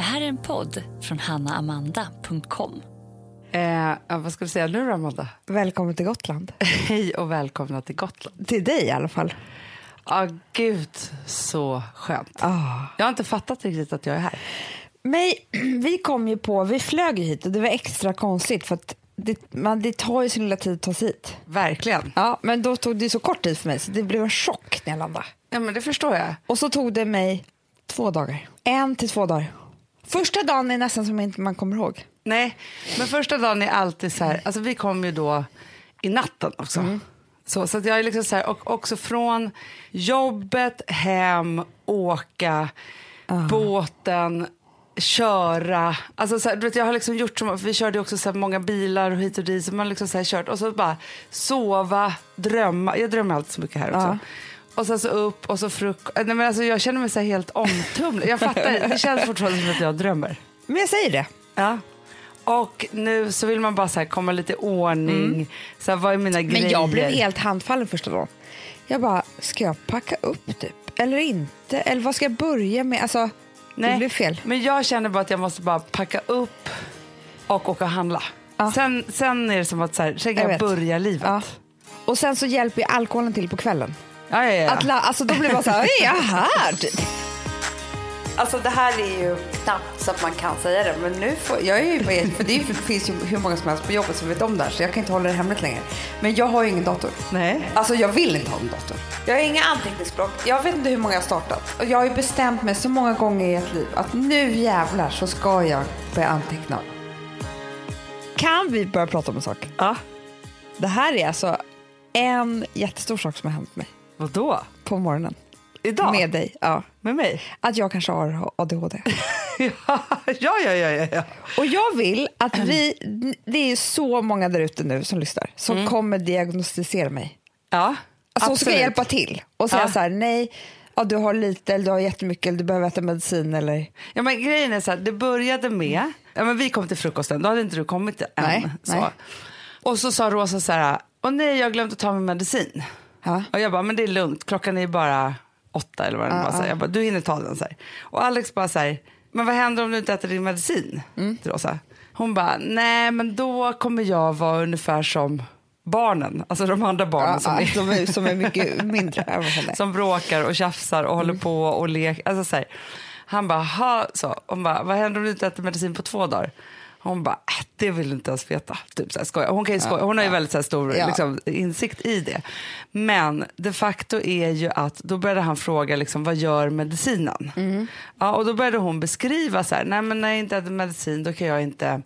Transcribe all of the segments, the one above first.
Det här är en podd från hannaamanda.com. Eh, vad ska vi säga nu då, Amanda? Välkommen till Gotland. Hej och välkomna till Gotland. Till dig i alla fall. Ja, gud, så skönt. Ah. Jag har inte fattat riktigt att jag är här. Men vi kom ju på, vi flög ju hit och det var extra konstigt för att det, man, det tar ju sin lilla tid att ta sig hit. Verkligen. Ja, men då tog det så kort tid för mig så det blev en chock när jag landade. Ja, men det förstår jag. Och så tog det mig två dagar. En till två dagar. Första dagen är nästan som inte man kommer ihåg. Nej, men första dagen är alltid så här, alltså vi kom ju då i natten också. Mm. Så, så jag är liksom så här, och också från jobbet, hem, åka, Ah. båten, köra. Alltså så här, du vet, jag har liksom gjort som, vi körde också så här många bilar och hit och dit, så man liksom så här kört och så bara sova, drömma. Jag drömmer alltid så mycket här också. Ja. Och sen så upp och så frukost. Nej, men alltså, jag känner mig så helt omtumlad. Jag fattar, det känns fortfarande som att jag drömmer. Men jag säger det. Ja. Och nu så vill man bara så här komma lite i ordning. Så här, vad är mina grejer? Men jag blev helt handfallen första dagen. Jag bara, ska jag packa upp typ? Eller inte? Eller vad ska jag börja med? Alltså, det blev fel. Men jag känner bara att jag måste bara packa upp och åka och handla. Ja. Sen, sen är det som att så här, sen kan Jag jag, börja livet. Ja. Och sen så hjälper ju alkoholen till på kvällen. Ja, ja, ja. Att la, alltså då blir man så här, är jag här? Alltså det här är ju knappt så att man kan säga det. Men nu får, jag är ju med, för det finns ju hur många som helst på jobbet som vet om det här. Så jag kan inte hålla det hemligt längre. Men jag har ju ingen dator. Nej. Alltså jag vill inte ha en dator. Jag har inga anteckningsblock. Jag vet inte hur många jag har startat. Och jag har ju bestämt mig så många gånger i ett liv att nu jävlar så ska jag börja anteckna. Kan vi börja prata om en sak? Ja. Det här är alltså en jättestor sak som har hänt mig Vadå? på morgonen. Idag? Med dig. Ja. Med mig? Att jag kanske har ADHD. ja, ja, ja, ja, ja. Och jag vill att vi, det är så många där ute nu som lyssnar, som kommer diagnostisera mig. Ja, Alltså, som ska absolut. hjälpa till och säga Ja. så här, nej, ja, du har lite eller du har jättemycket eller du behöver äta medicin eller... Ja, men grejen är så här, det började med, ja, men vi kom till frukosten, då hade inte du kommit än. Nej, så. nej. Och så sa Rosa så här, åh nej jag att ta min medicin. Ja. Och jag bara, men det är lugnt, klockan är bara åtta eller vad den Ja, var. Jag bara, du hinner ta den. Så här. Och Alex bara så här, men vad händer om du inte äter din medicin? Mm. Till Rosa. Hon bara, nej men då kommer jag vara ungefär som barnen, alltså de andra barnen Ja, som, ja, är, som, är, som är mycket mindre. som bråkar och tjafsar och Mm. håller på och leker. Alltså, så här. Han bara, ha, så. Hon bara, vad händer om du inte äter medicin på två dagar? Hon bara, äh, det vill inte ens veta. Typ så här, skoja. Hon, kan ju skoja. Hon har ju väldigt så här, stor Ja. liksom, insikt i det. Men de facto är ju att då började han fråga liksom, vad gör medicinen? Mm. Ja, och då började hon beskriva så här, nej men när jag inte äter medicin då kan jag inte,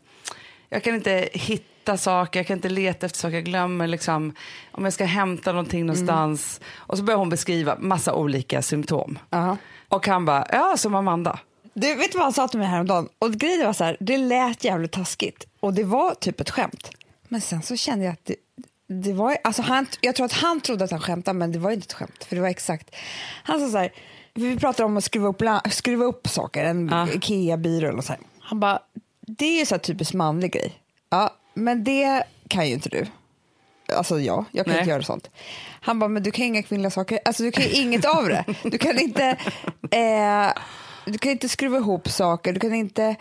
jag kan inte hitta saker, jag kan inte leta efter saker, jag glömmer liksom, om jag ska hämta någonting någonstans. Och så började hon beskriva massa olika symptom. Ja. Och han bara, ja som Amanda. Du vet vad han sa till mig häromdagen? Och grejen var så här, det lät jävligt taskigt och det var typ ett skämt. Men sen så kände jag att det, det var, alltså han, jag tror att han trodde att han skämtade men det var inte ett skämt för det var exakt. Han sa så här, vi pratar om att skruva upp, skruva upp saker, en Ja. Ikea-byrå eller så här. Han bara, det är ju så här typiskt manlig grej. Ja, men det kan ju inte du. Alltså ja, jag kan Nej. inte göra sånt. Han bara, men du kan inga kvinnliga saker. Alltså du kan ju inget av det. Du kan inte, eh, du kan inte skruva ihop saker. Du kan inte,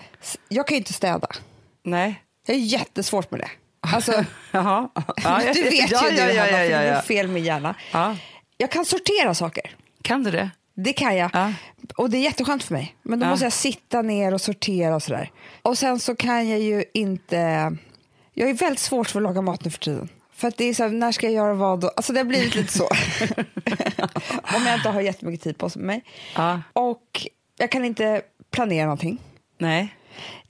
jag kan ju inte städa. Nej. Jag är jättesvårt med det. Alltså, Jaha. Ja, du vet ja, ju ja, du, ja, Hanna, ja, ja, fel med hjärnan. Ja. Jag kan sortera saker. Kan du det? Det kan jag. Ja. Och det är jätteskönt för mig. Men då måste jag sitta ner och sortera och sådär. Och sen så kan jag ju inte... Jag är väldigt svårt för att laga mat nu för tiden. För att det är så här, när ska jag göra vad? då? Alltså det har blivit lite så. Om jag inte har jättemycket tid på mig. Och jag kan inte planera någonting. Nej.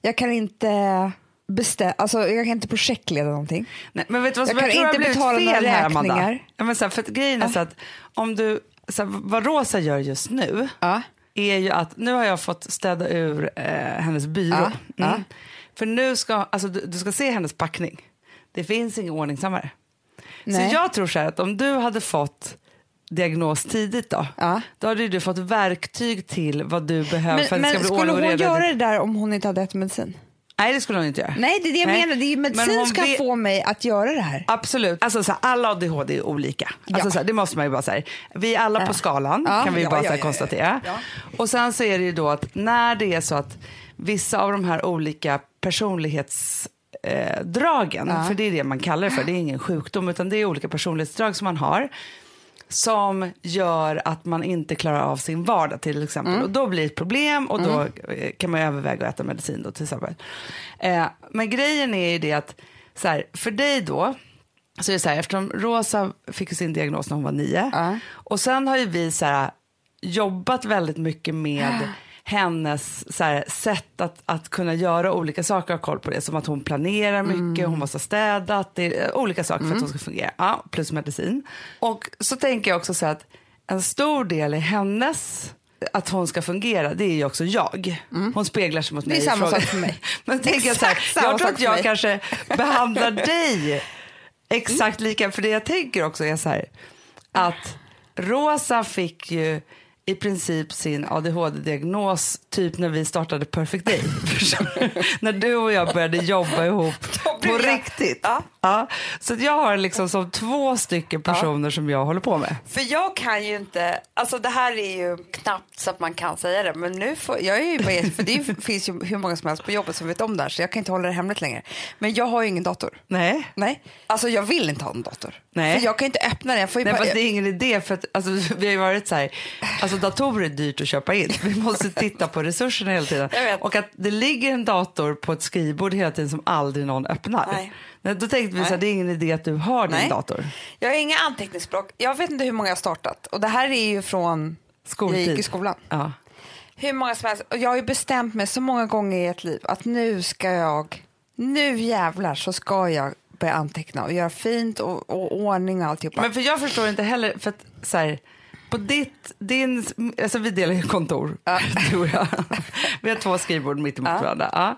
Jag kan inte bestämma, alltså jag kan inte projektleda någonting. Nej, men vet du vad som Jag jag, kan inte betala några här, räkningar. Ja, men så här, för grejen är så att om du, så här, vad Rosa gör just nu Ja. är ju att nu har jag fått städa ur eh, hennes byrå. Ja, ja. Mm. För nu ska, alltså du, du ska se hennes packning. Det finns ingen ordningsammare. Nej. Så jag tror så här att om du hade fått diagnos tidigt då, Ja. då hade du fått verktyg till vad du behöver för Men, att det men ska bli skulle ordning och hon reda. göra det där om hon inte hade ätit medicin? Nej det skulle hon inte göra. Nej, det är det jag Nej. menar. Det är Men medicin hon som kan vet- få mig att göra det här. Absolut. Alltså, så här, alla ADHD är olika. Alltså, Ja. så här, det måste man ju bara säga. Vi är alla på Ja. skalan Ja, kan vi ja, bara ja, här, ja, ja, konstatera. ja. Och sen så är det ju då att när det är så att vissa av de här olika personlighetsdragen, eh, för det är det man kallar det för, det är ingen sjukdom utan det är olika personlighetsdrag som man har som gör att man inte klarar av sin vardag till exempel. Och då blir det ett problem och då eh, kan man överväga att äta medicin då till exempel. Eh, men grejen är ju det att så här, för dig då så är det så här, eftersom Rosa fick sin diagnos när hon var nio Ja. och sen har ju vi så här, jobbat väldigt mycket med hennes så här, sätt att, att kunna göra olika saker och ha koll på det. Som att hon planerar mycket, hon måste ha städat, det är olika saker för att hon ska fungera. Ja, plus medicin. Och så tänker jag också så att en stor del i hennes att hon ska fungera, det är ju också jag. Hon speglar sig mot Mm. Det är mig. samma sak för mig. Men tänker jag så här, jag tror att jag mig. kanske behandlar dig exakt lika. För det jag tänker också är så här, att Rosa fick ju i princip sin ADHD-diagnos typ när vi startade Perfect Day. När du och jag började jobba ihop på riktigt. Ja. Ja, så jag har liksom som två stycken personer som jag håller på med. För jag kan ju inte, alltså det här är ju knappt så att man kan säga det, men nu får, jag är ju bara, för det ju- finns ju hur många som helst på jobbet som vet om det här så jag kan inte hålla det hemligt längre. Men jag har ju ingen dator. Nej. Nej, alltså jag vill inte ha en dator. Nej. För jag kan inte öppna den. Jag får ju Nej, bara, det är ingen idé för att alltså, vi har ju varit så här, alltså datorer är dyrt att köpa in. Vi måste titta på resurserna hela tiden. Och att det ligger en dator på ett skrivbord hela tiden som aldrig någon öppnar. Nej. Nej, Då tänkte vi så här, det är ingen idé att du har din Nej. dator. Jag har inga anteckningsblock. Jag vet inte hur många jag har startat. Och det här är ju från Skoltid. jag gick i skolan. Ja. Hur många som helst. Och jag har ju bestämt mig så många gånger i ett liv att nu ska jag, nu jävlar så ska jag börja anteckna och göra fint och, och ordning och alltihopa. Men för jag förstår inte heller, för att så här, på ditt, din, alltså vi delar ju kontor, du och jag. Vi har två skrivbord mitt emot Ja. varandra. Ja.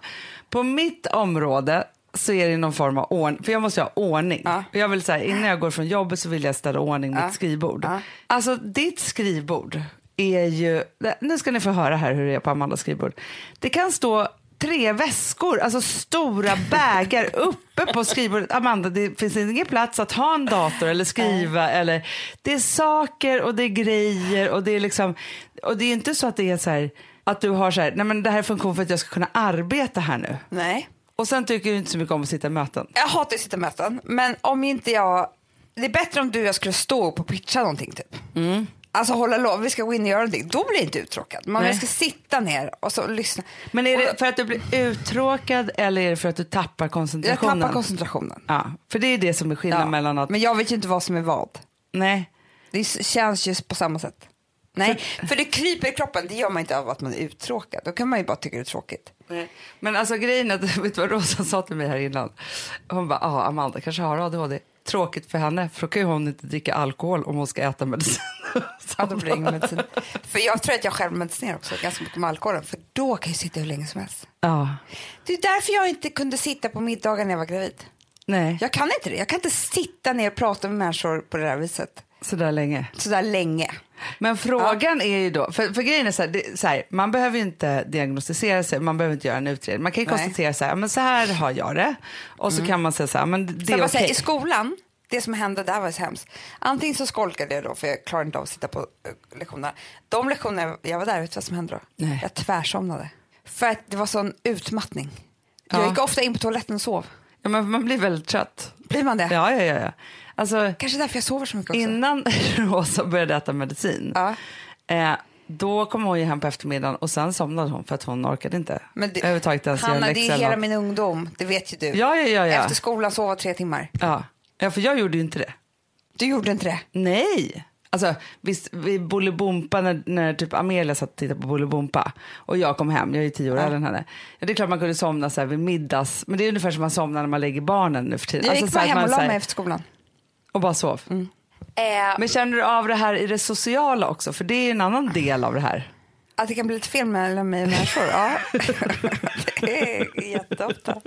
På mitt område så är det någon form av ordning, för jag måste ha ordning. Ja. Jag vill säga innan jag går från jobbet så vill jag ställa ordning Ja. mitt skrivbord. Alltså ditt skrivbord är ju, nu ska ni få höra här hur det är på Amandas skrivbord. Det kan stå tre väskor, alltså stora bägar uppe på skrivbordet. Amanda, det finns ingen plats att ha en dator eller skriva. Eller, det är saker och det är grejer och det är liksom, och det är inte så att det är så här, att du har så här, nej men det här är funktion för att jag ska kunna arbeta här nu. Nej, Och sen tycker du inte så mycket om att sitta i möten. jag hatar att sitta i möten. Men om inte jag, det är bättre om du och jag skulle stå upp och pitcha någonting typ. Alltså hålla lov, vi ska gå in och göra någonting. Då blir jag inte uttråkad. Nej. jag ska sitta ner och så lyssna. Men är det för att du blir uttråkad eller är det för att du tappar jag koncentrationen? tappar koncentrationen. Ja, för det är det som är skillnaden Ja. mellan att... Men jag vet ju inte vad som är vad. Nej. Det känns ju på samma sätt. Nej, för, det kryper i kroppen. Det gör man inte av att man är uttråkad. Då kan man ju bara tycka det är tråkigt. Men alltså grejen är att, vet du vad Rosa sa till mig här innan? Hon bara, ah, Amanda kanske har ADHD. Tråkigt för henne, för då kan ju hon inte dricka alkohol om hon ska äta medicin. Ja, då blir det ingen medicin. För jag tror att jag själv medicinerar också ganska mycket med alkoholen. För då kan jag sitta hur länge som helst. ja, Det är därför jag inte kunde sitta på middagar när jag var gravid. nej, Jag kan inte det. Jag kan inte sitta ner och prata med människor på det där viset. Sådär länge. Sådär länge. Men frågan är ju då, för, för grejen är så här, det, så här, man behöver ju inte diagnostisera sig, man behöver inte göra en utredning. Man kan ju Nej. konstatera så här, men så här har jag det. Och så kan man säga så här, men det är okej. säga, I skolan, det som hände där var så hemskt. Antingen så skolkade jag då för jag klarade inte av att sitta på eh, lektionerna. De lektioner jag var där, vet du vad som hände då? Nej. Jag tvärsomnade. För att det var sån utmattning. Ja. Jag gick ofta in på toaletten och sov. Ja, men man blir väldigt trött. Blir man det? Ja, ja, ja. ja. Alltså, Kanske därför jag sover så mycket också. innan Rosa började äta medicin, Ja. eh, då kom hon ju hem på eftermiddagen och sen somnade hon för att hon orkade inte Men det, överhuvudtaget ens Hanna, det är hela min ungdom, det vet ju du. Ja, ja, ja, ja. Efter skolan sova tre timmar. ja. Ja, för jag gjorde ju inte det. Du gjorde inte det? Nej. Alltså, visst, vi Bolibompa, när, när typ Amelia satt och tittade på Bolibompa och jag kom hem, jag är ju tio år äldre än henne. Ja, det är klart man kunde somna så här vid middags, men det är ungefär som man somnar när man lägger barnen nu för tiden. Jag Alltså, gick så bara hem och la mig efter skolan. Och bara sov. Eh, Men känner du av det här i det sociala också? För det är en annan del av det här. Att det kan bli lite fel mellan mig och människor? Ja, det är jätteofta.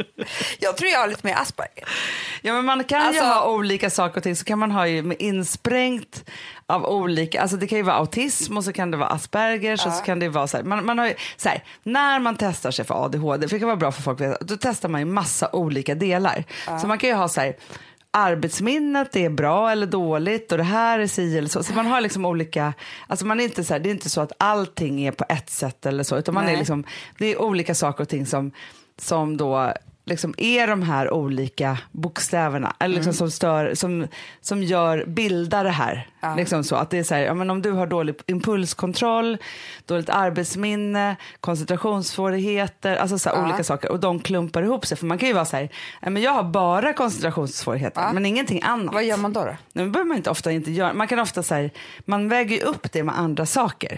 Jag tror jag har lite mer Asperger. Ja, men man kan Alltså- ju ha olika saker och ting. Så kan man ha ju med insprängt av olika, alltså det kan ju vara autism och så kan det vara Aspergers och så kan det vara så här, man, man har ju, så här, när man testar sig för ADHD, för det kan vara bra för folk att veta, då testar man ju massa olika delar. Så man kan ju ha så här, arbetsminnet är bra eller dåligt och det här är si eller så. Så man har liksom olika, alltså man är inte så här, det är inte så att allting är på ett sätt eller så, utan man Nej. är liksom, det är olika saker och ting som, som då liksom är de här olika bokstäverna eller liksom som, stör, som, som gör, bildar det här. Ja. Liksom så att det är så här, ja, men om du har dålig impulskontroll, dåligt arbetsminne, koncentrationssvårigheter, alltså så här Ja. olika saker och de klumpar ihop sig. För man kan ju vara så här, men jag har bara koncentrationssvårigheter Ja. men ingenting annat. Vad gör man då? då? Nej, men behöver man inte ofta inte göra. Man kan ofta så här, man väger upp det med andra saker.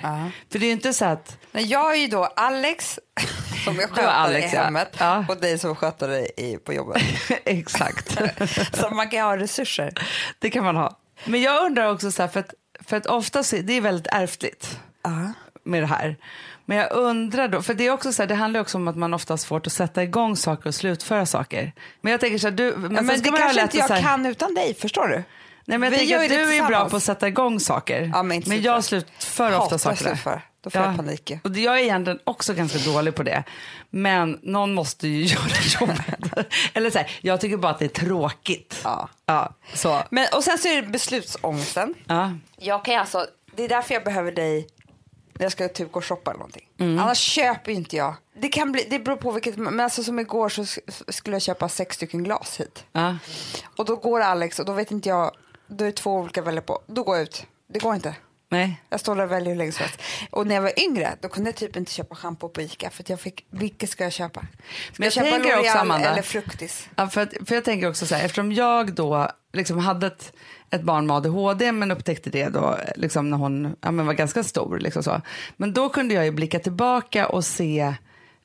För det är ju inte så att, Nej, jag är ju då Alex som jag sköter Alex, i ja. hemmet Ja. och dig som sköter dig i, på jobbet. exakt. så man kan ha resurser. Det kan man ha. Men jag undrar också så här, för att, för att ofta så, det är väldigt ärftligt Ja. med det här. Men jag undrar då, för det är också så här, det handlar också om att man ofta har svårt att sätta igång saker och slutföra saker. Men jag tänker så här, du, men, sen men det kanske inte jag här- kan utan dig, förstår du? Nej, men jag Vi tänker gör att du är bra på att sätta igång saker. Ja, men men jag slutför ofta Hatar saker. slutföra. Då får jag panik. Och jag är egentligen också ganska dålig på det. Men någon måste ju göra jobbet. Eller så här, jag tycker bara att det är tråkigt. Ja. Ja, så. Men, och sen så är det beslutsångesten. Ja. Jag kan alltså, det är därför jag behöver dig när jag ska typ gå och shoppa eller någonting. Mm. Annars köper ju inte jag. Det, kan bli, det beror på vilket, men alltså som igår så sk- skulle jag köpa sex stycken glas hit. Ja. Och då går Alex och då vet inte jag, då är det två olika att välja på. Då går jag ut. Det går inte. Nej. Jag står där och väljer hur länge som helst. Och när jag var yngre då kunde jag typ inte köpa schampo på Ica för att jag fick, vilket ska jag köpa? Ska Men jag köpa tänker också, Amanda- eller Fruktis? Ja, för, att, för jag tänker också så här, eftersom jag då liksom hade ett, ett barn med ADHD men upptäckte det då liksom när hon ja, men var ganska stor. Liksom så. Men då kunde jag ju blicka tillbaka och se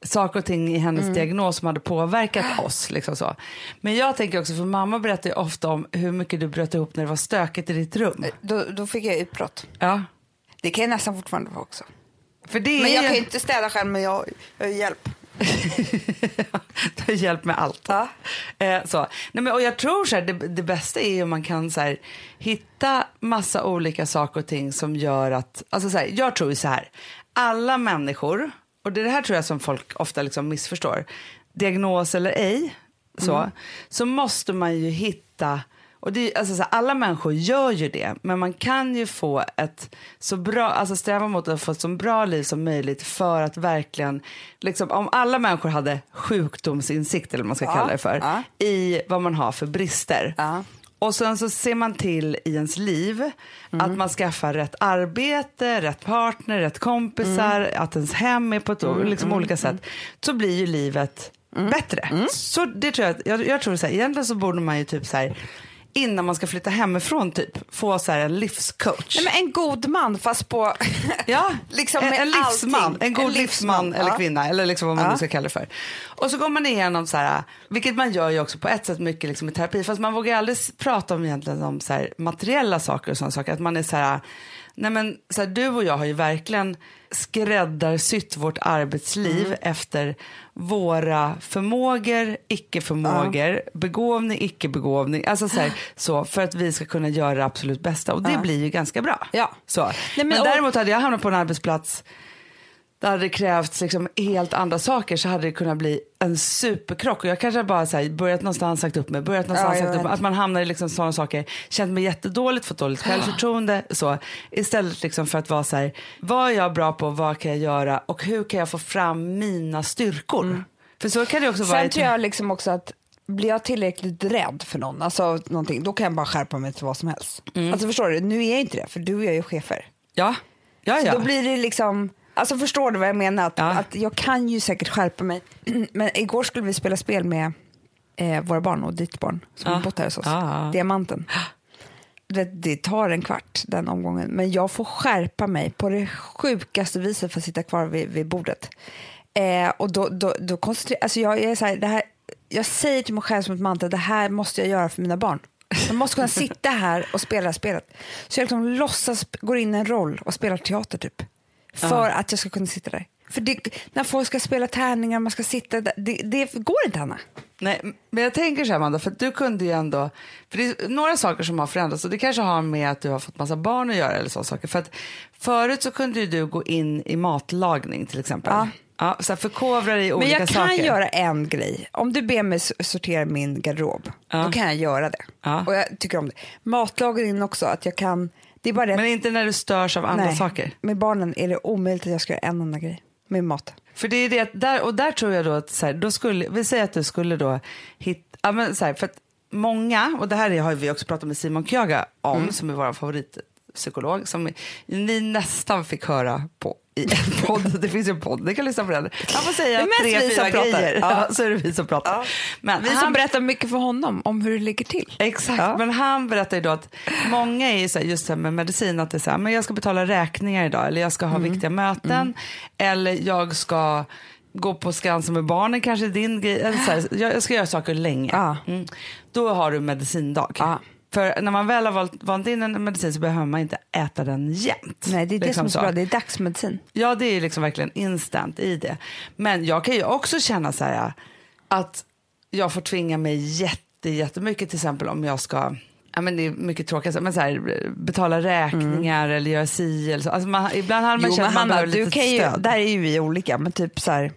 saker och ting i hennes Mm. diagnos som hade påverkat oss. Liksom så. Men jag tänker också, för mamma berättar ju ofta om hur mycket du bröt ihop när det var stökigt i ditt rum. Då, då fick jag utbrott. Ja. Det kan jag nästan fortfarande få också. För det Men jag ju- kan ju inte städa själv men jag, jag har hjälp. du har hjälp med allt. Ja. Eh, så. Nej, men, och jag tror så här, det, det bästa är om man kan så här, hitta massa olika saker och ting som gör att, alltså så här, jag tror så här, alla människor, och det är det här tror jag som folk ofta liksom missförstår, diagnos eller ej, så, så måste man ju hitta och det, alltså, så här, alla människor gör ju det, men man kan ju få ett så bra, alltså sträva mot att få ett så bra liv som möjligt för att verkligen, liksom, om alla människor hade sjukdomsinsikt eller vad man ska Ja, kalla det för, ja. i vad man har för brister. Ja. Och sen så ser man till i ens liv Mm. att man skaffar rätt arbete, rätt partner, rätt kompisar, Mm. att ens hem är på ett liksom olika sätt. Så blir ju livet Mm. bättre. Så det tror jag, jag, jag tror så här, egentligen så borde man ju typ så här, innan man ska flytta hemifrån typ, få så här en livscoach. Nej, men en god man fast på... Ja, liksom en, en livsman, allting. en god En livsman, livsman, eller ja. kvinna eller liksom vad man Ja. nu ska kalla det för. Och så går man igenom så här, vilket man gör ju också på ett sätt mycket liksom i terapi, fast man vågar aldrig prata om egentligen om så här materiella saker och sådana saker, att man är så här, nej men så här, du och jag har ju verkligen skräddarsytt vårt arbetsliv Mm. efter våra förmågor, icke-förmågor, begåvning, icke-begåvning, alltså så, här, så för att vi ska kunna göra det absolut bästa och det Ja. blir ju ganska bra. Ja. Så. Nej, men men och- däremot hade jag hamnat på en arbetsplats där hade det krävts liksom helt andra saker så hade det kunnat bli en superkrock. Och jag kanske bara så här, börjat någonstans sagt upp mig, börjat någonstans Ja, sagt upp mig. Att man hamnar i liksom sådana saker, känt mig jättedåligt, fått dåligt självförtroende. Så. Istället liksom för att vara så här, vad är jag bra på, vad kan jag göra och hur kan jag få fram mina styrkor? För så kan det också vara. Sen tror jag liksom också att blir jag tillräckligt rädd för någon, alltså någonting, då kan jag bara skärpa mig till vad som helst. Mm. Alltså förstår du, nu är jag inte det, för du och jag är ju chefer. Ja, ja, Så ja. då blir det liksom, alltså förstår du vad jag menar? Att, Ja. att jag kan ju säkert skärpa mig. Men igår skulle vi spela spel med eh, våra barn och ditt barn som Ja. bott här hos oss. Ja. Diamanten. Du vet, det tar en kvart den omgången, men jag får skärpa mig på det sjukaste viset för att sitta kvar vid, vid bordet. Eh, och då, då, då koncentrerar alltså jag, jag är så här, det här, jag säger till mig själv som ett mantra, det här måste jag göra för mina barn. Jag måste kunna sitta här och spela det här spelet. Så jag liksom låtsas, går in i en roll och spelar teater typ. För att jag ska kunna sitta där. För det, när folk ska spela tärningar, man ska sitta där, det, det går inte Hanna. Nej, men jag tänker så här Amanda, för du kunde ju ändå, för det är några saker som har förändrats och det kanske har med att du har fått massa barn att göra eller så saker. För att förut så kunde ju du gå in i matlagning till exempel. Ja. Ja, så förkovra dig i Men olika jag saker. kan göra en grej. Om du ber mig sortera min garderob, Ja. då kan jag göra det. Ja. Och jag tycker om det. Matlagning också, att jag kan... Det är bara det. Men inte när du störs av andra Nej, saker. Med barnen är det omöjligt att jag ska göra en enda grej med mat. För det är det, där, och där tror jag då att, så här, då skulle, vi säger att du skulle då hitta, ja, men så här, för att många, och det här är- har vi också pratat med Simon Kjöga om, Mm. som är vår favoritpsykolog, som ni nästan fick höra på i en podd, det finns ju en podd, ni kan lyssna på den. Han får säga tre, fyra grejer, Ja. ja. så är det vi som pratar. Men Vi han- som berättar mycket för honom om hur det ligger till. Exakt, Ja. men han berättar ju då att många är ju så här, just så med medicin att det är så här, men jag ska betala räkningar idag eller jag ska ha viktiga möten eller jag ska gå på Skansen med barnen kanske din grej, eller så här, jag, ska göra saker länge. Ja. Mm. Då har du medicindag. Ja. För när man väl har valt, valt in en medicin så behöver man inte äta den jämt. Nej, det är det Liksom som är så bra. Det är dagsmedicin. Ja, det är liksom verkligen instant i det. Men jag kan ju också känna så här att jag får tvinga mig jätte, jättemycket till exempel om jag ska Ja, men det är mycket tråkigt, men så här, betala räkningar eller göra si eller så. Alltså man, ibland har man Jo, känt att man behöver lite kan ju, stöd. där är ju vi olika, men typ så här,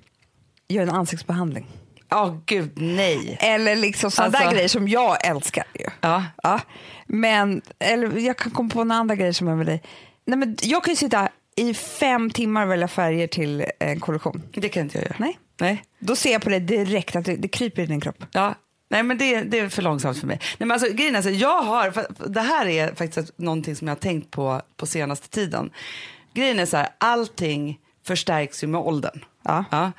gör en ansiktsbehandling. Ja, gud nej. Eller liksom sådana Alltså- där grejer som jag älskar ju. Ja. Ja. Men, eller jag kan komma på några andra grejer som jag vill Nej, men Jag kan ju sitta i fem timmar och välja färger till en kollektion. Det kan inte jag göra. Nej. nej. Då ser jag på det direkt att det, det kryper i din kropp. Ja. Nej men det, det är för långsamt för mig. Nej, men alltså, grejen är så, jag har, det här är faktiskt någonting som jag har tänkt på på senaste tiden. Grejen är så här, allting förstärks ju med åldern. Ja.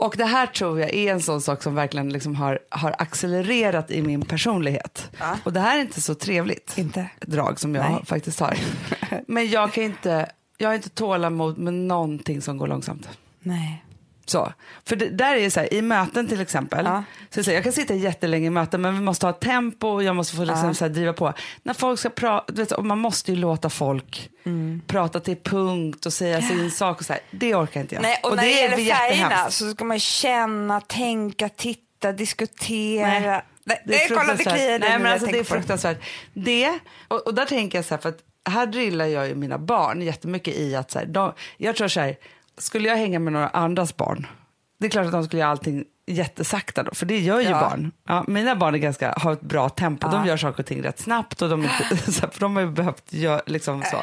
Och det här tror jag är en sån sak som verkligen liksom har, har accelererat i min personlighet. Ja. Och det här är inte så trevligt Inte? drag som jag Nej. faktiskt har. Men jag kan inte, jag har inte tålamod med någonting som går långsamt. Nej. Så. För det, där är det så här, i möten till exempel, Ja. så så här, jag kan sitta jättelänge i möten men vi måste ha tempo och jag måste få liksom Ja. så här driva på. När folk ska prata, och man måste ju låta folk Mm. prata till punkt och säga sin sak och så här, det orkar inte jag. Nej, och, när det, är gäller färgerna så ska man känna, tänka, titta, diskutera. Nej. Nej, Det är fruktansvärt. Nej, men alltså, det är fruktansvärt. Det, och, och där tänker jag så här, för att här drillar jag ju mina barn jättemycket i att så här, de, jag tror så här, skulle jag hänga med några andras barn, det är klart att de skulle göra allting jättesakta då, för det gör ju Ja. barn. Ja, mina barn är ganska, har ett bra tempo, Ja. de gör saker och ting rätt snabbt och de, för de har ju behövt göra liksom så.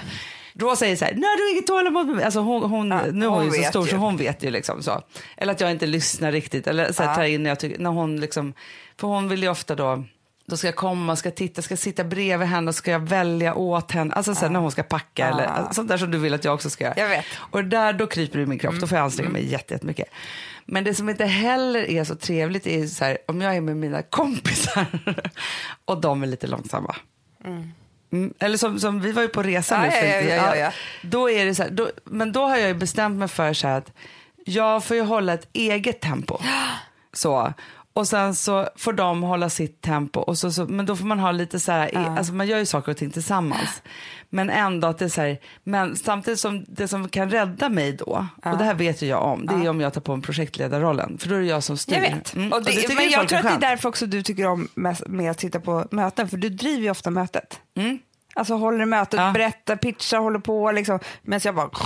Då säger så här, nej du har inget tålamod med mig. Alltså hon, hon, Ja, nu är hon, hon ju så stor ju. så hon vet ju liksom så. Eller att jag inte lyssnar riktigt. Eller så här, tar in när, jag tycker, när hon liksom, för hon vill ju ofta då, då ska jag komma, ska titta, ska sitta bredvid henne och ska jag välja åt henne. Alltså så här, när hon ska packa eller alltså, sånt där som du vill att jag också ska göra. Jag vet. Och där då kryper det i min kropp, då får jag anstränga mig jätte- jättemycket. Men det som inte heller är så trevligt är så här, om jag är med mina kompisar och de är lite långsamma. Mm. Eller som, som vi var ju på resa nu. ja, för ja, ja, ja, ja. Då är det så här, då, men då har jag ju bestämt mig för så här att jag får ju hålla ett eget tempo. Så. Och sen så får de hålla sitt tempo. Och så, så, men då får man ha lite så här, Ja. alltså man gör ju saker och ting tillsammans. Men ändå att det är så här, men samtidigt som det som kan rädda mig då, och det här vet ju jag om, det är om jag tar på en projektledarrollen. För då är det jag som styr. Jag vet. Mm. Och det, tycker men ju jag tror att det är därför också du tycker om med, med att sitta på möten, för du driver ju ofta mötet. Mm. Alltså håller mötet, Ja. berättar, pitchar, håller på liksom. Medan jag bara...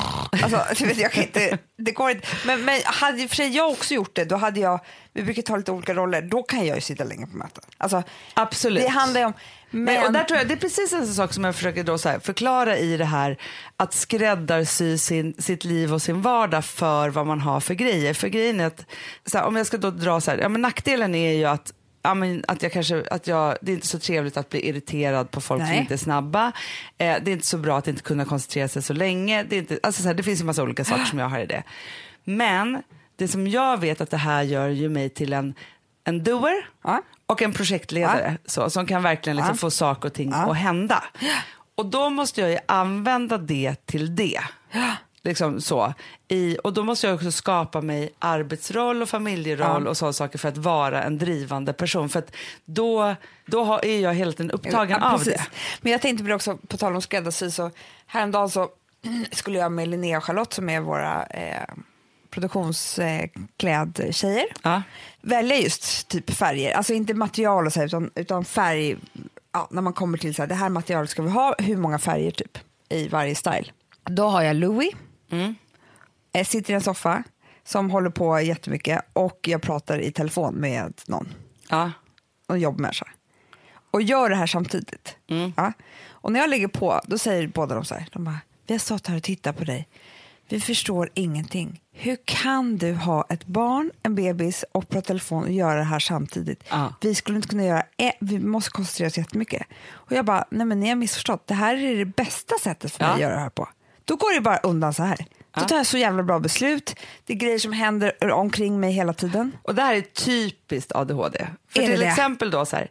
Alltså, vet, jag kan inte, det går inte. Men, men hade för jag också gjort det, då hade jag... Vi brukar ta lite olika roller, då kan jag ju sitta länge på möten. Alltså, Absolut. det handlar ju om... Men, Men, och där tror jag, det är precis en sån sak som jag försöker då förklara i det här att skräddarsy sin, sitt liv och sin vardag för vad man har för grejer. För grejen är att, så här, om jag ska då dra så här, ja, men nackdelen är ju att Ja, men att jag kanske, att jag, det är inte så trevligt att bli irriterad på folk som Nej. inte är snabba. Eh, det är inte så bra att inte kunna koncentrera sig så länge. Det, är inte, alltså så här, det finns en massa olika saker som jag har i det. Men det som jag vet att det här gör ju mig till en, en doer Ja. och en projektledare så, som kan verkligen liksom Ja. få saker och ting Ja. att hända. Och då måste jag ju använda det till det. Liksom så. I, och då måste jag också skapa mig arbetsroll och familjeroll Ja. och sådana saker för att vara en drivande person. För att då, då har, är jag hela tiden upptagen Ja, av det. Men jag tänkte på det också, på tal om skräddarsy, så häromdagen så skulle jag med Linnea och Charlotte som är våra eh, produktionsklädtjejer Ja. välja just typ färger, alltså inte material och så här, utan, utan färg, ja, när man kommer till så här, det här materialet ska vi ha, hur många färger typ i varje style. Då har jag Louis, Mm. eh, sitter i en soffa, som håller på jättemycket och jag pratar i telefon med någon, Ja. en jobbmänniska. Och gör det här samtidigt. Mm. Ja. Och när jag lägger på, då säger båda de så här, de bara, vi har stått här och tittat på dig. Vi förstår ingenting. Hur kan du ha ett barn, en bebis och prata telefon och göra det här samtidigt? Ja. Vi skulle inte kunna göra, e- vi måste koncentrera oss jättemycket. Och jag bara, nej men ni har missförstått. Det här är det bästa sättet för mig Ja. att göra det här på. Då går det bara undan så här. Då tar jag så jävla bra beslut. Det är grejer som händer omkring mig hela tiden. Och det här är typiskt ADHD. För Är till det? exempel då så här,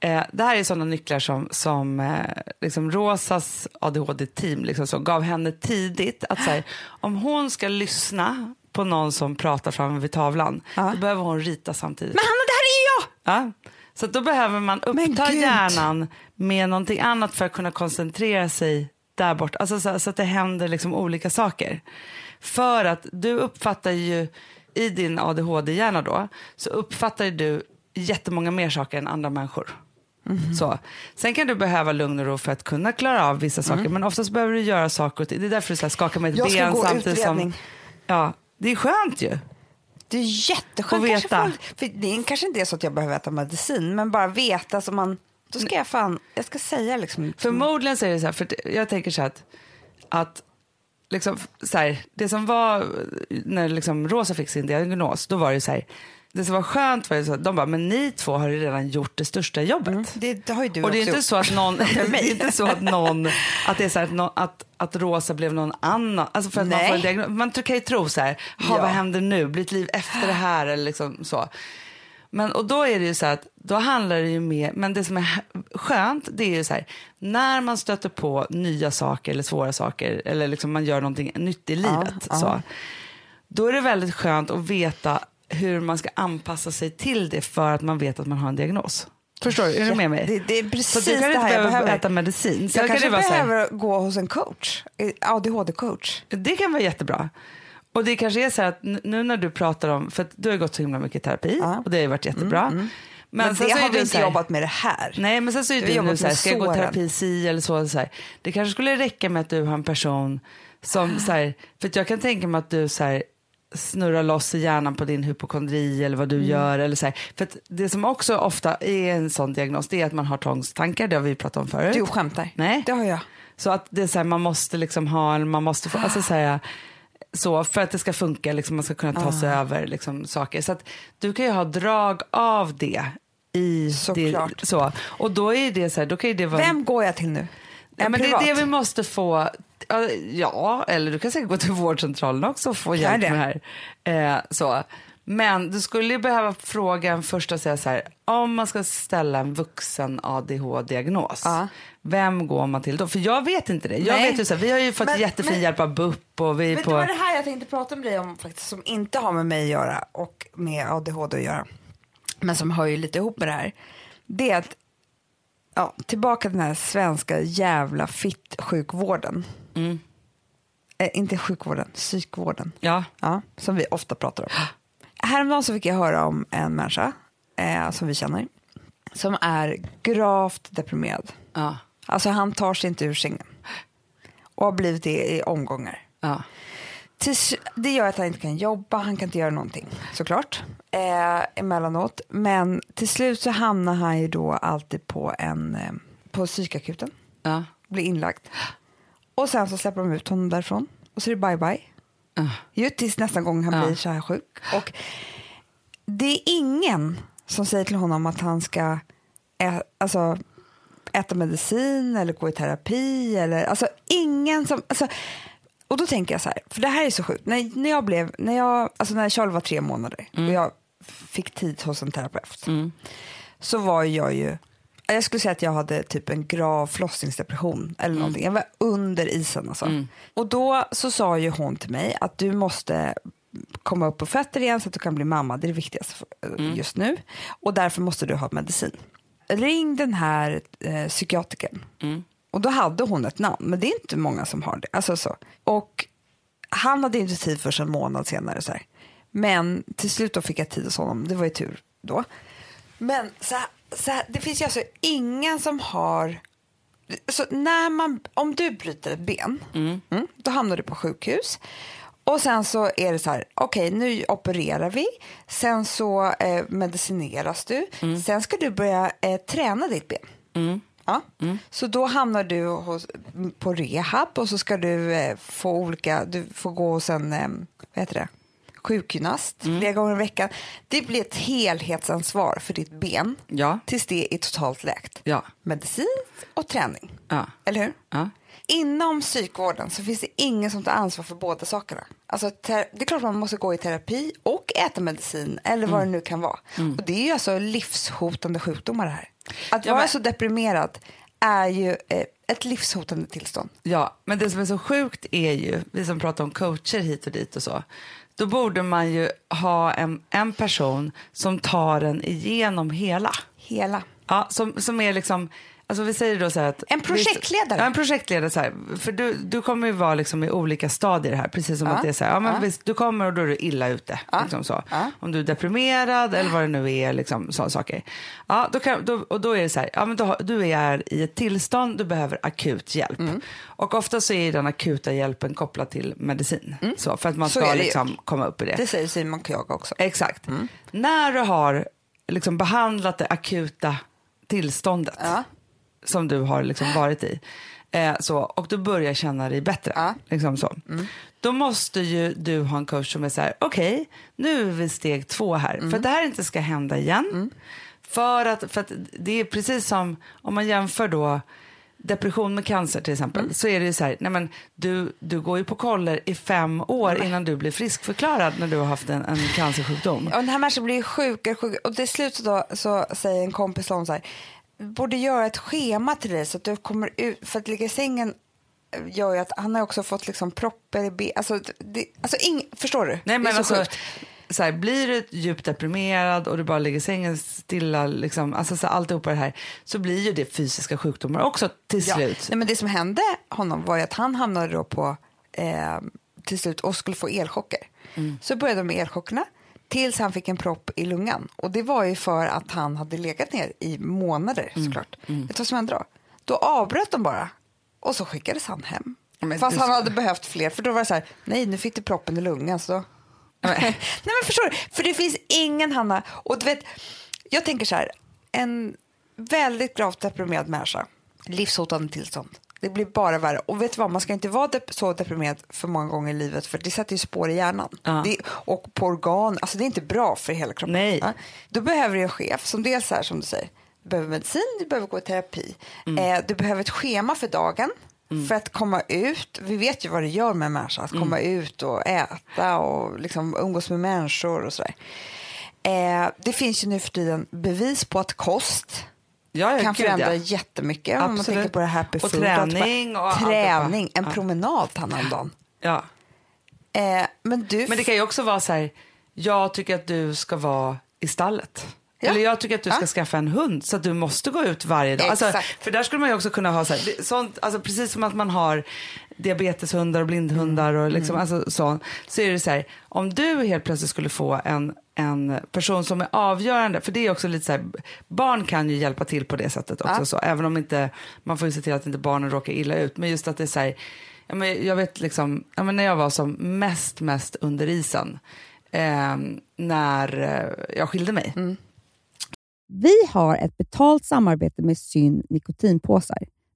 eh, det här är sådana nycklar som, som eh, liksom Rosas ADHD-team liksom så gav henne tidigt att så här, om hon ska lyssna på någon som pratar framme vid tavlan, Ja. då behöver hon rita samtidigt. Men Hanna, det här är jag! Ja. Så då behöver man uppta hjärnan med någonting annat för att kunna koncentrera sig där bort. Alltså så, så att det händer liksom olika saker. För att du uppfattar ju i din ADHD-hjärna då så uppfattar du jättemånga mer saker än andra människor. Mhm. Så. Sen kan du behöva lugn och ro för att kunna klara av vissa saker Mm. men oftast behöver du göra saker och. Det är därför du så skakar med ett Jag ska ben gå samtidigt utredning. som... Ja, det är skönt ju. Det är jätteskönt. Få Kanske veta. folk- för det kanske inte är så att jag behöver äta medicin, men bara veta så man... Då ska jag fan, jag ska säga liksom... Förmodligen så är det så här, för jag tänker så här att, att liksom, så här, det som var när liksom Rosa fick sin diagnos, då var det så här, det som var skönt var ju så att de bara, men ni två har ju redan gjort det största jobbet. det, det har ju du Och det är inte gjort. så att någon, det är inte så att någon, att det är så att, någon, att, att Rosa blev någon annan, alltså för att man Nej. får en diagnos, man kan ju tro så här, "Ha, Ja. vad händer nu, blir ett liv efter det här eller liksom så. Men och då är det ju så att då handlar det ju mer, men det som är skönt det är ju så här, när man stöter på nya saker eller svåra saker eller liksom man gör någonting nytt i livet ja. så, då är det väldigt skönt att veta hur man ska anpassa sig till det för att man vet att man har en diagnos. Förstår du? Är du med mig? Det, det är Så precis du det kan här jag behöva behöver. äta medicin. Så jag kan kanske här, behöver gå hos en coach, ADHD-coach. det kan vara jättebra. Och det kanske är så här att nu när du pratar om, för att du har gått så himla mycket terapi Ja. och det har ju varit jättebra. Men, Men, sen det har vi du inte här- jobbat med det här. Nej, men sen så är du nu så här, ska jag gå terapi si eller så, så här. Det kanske skulle räcka med att du har en person som så här, för jag kan tänka mig att du så här snurrar loss i hjärnan på din hypokondri eller vad du Mm. gör. Eller så här. För det som också ofta är en sån diagnos det är att man har tvångstankar, det har vi pratat om förut. Du skämtar. Nej. Det har jag. Så att det är så här, man måste liksom ha, man måste få, alltså så här, så för att det ska funka, liksom, man ska kunna ta sig Ah. över liksom, saker. Så att du kan ju ha drag av det i Såklart. det. Så. Och då är det så här, då kan det vara... Vem går jag till nu? Nej, men det är det vi måste få. ja, Ja, eller du kan säkert gå till vårdcentralen också och få hjälp med det här. Eh, så. Men du skulle ju behöva fråga en första säga så här, om man ska ställa en vuxen ADHD-diagnos, Ja. vem går man till då? För jag vet inte det. Jag Nej. vet ju så här, vi har ju fått Men- jättefin men- hjälp av BUP och vi Vet på... du vad det här jag tänkte prata med dig om faktiskt som inte har med mig att göra och med ADHD att göra men som hör ju lite ihop med det här. Det är att ja, tillbaka till den här svenska jävla fitt-sjukvården. Mm. Eh, inte sjukvården, psykvården. Ja. Ja, som vi ofta pratar om. Häromdagen så fick jag höra om en människa eh, som vi känner som är gravt deprimerad. Ja. Alltså han tar sig inte ur sängen och har blivit det i omgångar. Ja. Tills, det gör att han inte kan jobba, han kan inte göra någonting såklart eh, emellanåt. Men till slut så hamnar han ju då alltid på, en, eh, på psykakuten, Ja. blir inlagd. Och sen så släpper de ut honom därifrån och så är det bye bye. Ja. Ju tills nästa gång han Ja. blir så här sjuk. Och det är ingen som säger till honom att han ska ä, alltså, äta medicin eller gå i terapi. Eller, alltså, ingen som... Alltså, och då tänker jag så här, för det här är så sjukt. När, när, jag blev, när, jag, alltså när Charlie var tre månader och jag fick tid hos en terapeut Mm. så var jag ju... Jag skulle säga att jag hade typ en grav förlossningsdepression eller någonting. Jag var under isen alltså. Och då så sa ju hon till mig att du måste komma upp på fötter igen så att du kan bli mamma. Det är det viktigaste för, just nu. Och därför måste du ha medicin. Ring den här eh, psykiatrikern. Och då hade hon ett namn, men det är inte många som har det. Alltså så. Och han hade inte tid för en månad senare. Så här. Men till slut då fick jag tid hos honom. Det var ju tur då. Men så här, så här, det finns ju alltså ingen som har... Så när man, om du bryter ett ben, mm, då hamnar du på sjukhus. Och sen så är det så här, okej nu opererar vi, sen så eh, medicineras du, sen ska du börja eh, träna ditt ben. Ja. Så då hamnar du hos, på rehab och så ska du eh, få olika, du får gå hos en, eh, vad heter det, sjukgymnast flera gånger i veckan. Det blir ett helhetsansvar för ditt ben Ja. tills det är totalt läkt. Ja. Medicin och träning, Ja. eller hur? Ja. Inom psykvården så finns det ingen som tar ansvar för båda sakerna. Alltså, det är klart man måste gå i terapi och äta medicin eller vad det nu kan vara. Och det är ju alltså livshotande sjukdomar det här. Att vara men- så deprimerad är ju eh, ett livshotande tillstånd. Ja, men det som är så sjukt är ju, vi som pratar om coacher hit och dit och så, då borde man ju ha en, en person som tar en igenom hela. Hela. Ja, som, som är liksom, alltså vi säger då så här att... En projektledare. Ja, en projektledare så här, för du, du kommer ju vara liksom i olika stadier här, precis som Ja. att det är så här, ja men Ja. visst, du kommer och då är du illa ute. Ja. Liksom så. Om du är deprimerad eller vad det nu är, liksom sådana saker. Ja, då kan, då, och då är det så här, ja men då, du är i ett tillstånd, du behöver akut hjälp. Mm. Och ofta så är den akuta hjälpen kopplad till medicin. Så, för att man Mm. Så ska liksom komma upp i det. Det säger Simon Kyaga också. Exakt. När du har liksom behandlat det akuta tillståndet Ja. Som du har liksom varit i eh, så, och du börjar känna dig bättre, Ja. liksom så. då måste ju du ha en coach som är så här, okej, nu är vi steg två här, för att det här inte ska hända igen. För, att, för att det är precis som om man jämför då depression med cancer till exempel, så är det ju så här, nej men du, du går ju på koller i fem år innan du blir friskförklarad när du har haft en, en cancersjukdom. Och den här människan blir ju sjukare och sjukare. Och till slut så, då, så säger en kompis till honom så här, "Vi borde göra ett schema till dig så att du kommer ut, för att ligga i sängen gör ju att han har också fått liksom proppar i ben. Alltså, det, alltså ing, förstår du? Nej, men så alltså, sjukt. så här, blir du djupt deprimerad och du bara ligger i sängen stilla, liksom, alltså så här, alltihopa det här, så blir ju det fysiska sjukdomar också till Ja. slut. Nej, men det som hände honom var ju att han hamnade då på eh, till slut och skulle få elchocker. Mm. Så började de med elchockerna tills han fick en propp i lungan. Och det var ju för att han hade legat ner i månader Mm. såklart. Vet du vad som hände då? Då avbröt de bara och så skickades han hem. Men Fast du- han hade behövt fler för då var det så här, nej nu fick du proppen i lungan så då... nej men förstår du, för det finns ingen Hanna, och du vet, jag tänker så här, en väldigt gravt deprimerad människa, livshotande tillstånd, det blir bara värre. Och vet du vad, man ska inte vara dep- så deprimerad för många gånger i livet för det sätter ju spår i hjärnan Ja. det, och på organ, alltså det är inte bra för hela kroppen. Nej. Ja. Då behöver du en chef som dels är som du säger, du behöver medicin, du behöver gå i terapi, eh, du behöver ett schema för dagen för att komma ut. Vi vet ju vad det gör med en människa, att komma ut och äta och liksom umgås med människor och sådär. Eh, det finns ju nu för tiden bevis på att kost Ja, ja, kan gud, förändra ja. jättemycket. Om man tänker på det happy Och food. träning och Träning, en. Ja. promenad hand om dagen. Ja. Eh, men du... Men det kan ju också vara så här, jag tycker att du ska vara i stallet. Ja. Eller jag tycker att du ska Ja. skaffa en hund så att du måste gå ut varje dag. Alltså, för där skulle man ju också kunna ha så här, sånt, alltså precis som att man har diabeteshundar och blindhundar och liksom, Mm. alltså, så, så är det så här, om du helt plötsligt skulle få en, en person som är avgörande, för det är också lite så här, barn kan ju hjälpa till på det sättet också, Ja. så, även om inte, man får ju se till att inte barnen råkar illa ut, men just att det är så här, ja, men jag vet liksom, ja, men när jag var som mest, mest under isen, eh, när jag skilde mig, Vi har ett betalt samarbete med Syn nikotinpåsar.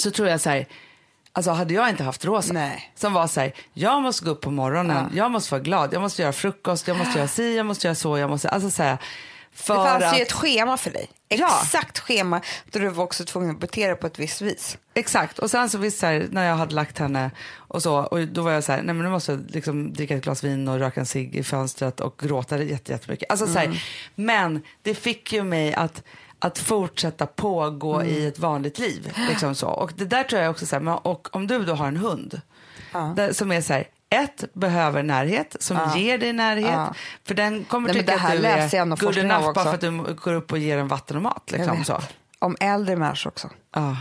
Så tror jag så här, alltså hade jag inte haft Rosa Nej. som var så här, jag måste gå upp på morgonen, jag måste vara glad, jag måste göra frukost, jag måste göra si, jag måste göra så, jag måste, alltså så här, för Det fanns att, ju ett schema för dig. Ja. Exakt schema där du var också tvungen att bete dig på ett visst vis. Exakt, och sen så visst så här, när jag hade lagt henne och så, och då var jag så här, nej men nu måste jag liksom dricka ett glas vin och röka en cigg i fönstret och gråta jätte, jättemycket. Alltså, så här, men det fick ju mig att att fortsätta pågå i ett vanligt liv. Liksom så. Och det där tror jag också, så här, och om du då har en hund där, som är så här, ett, behöver närhet, som ger dig närhet. Ja. För den kommer Nej, tycka det här att du läser är good enough bara för att du går upp och ger en vatten och mat. Liksom, så. Om äldre människor också. Ja.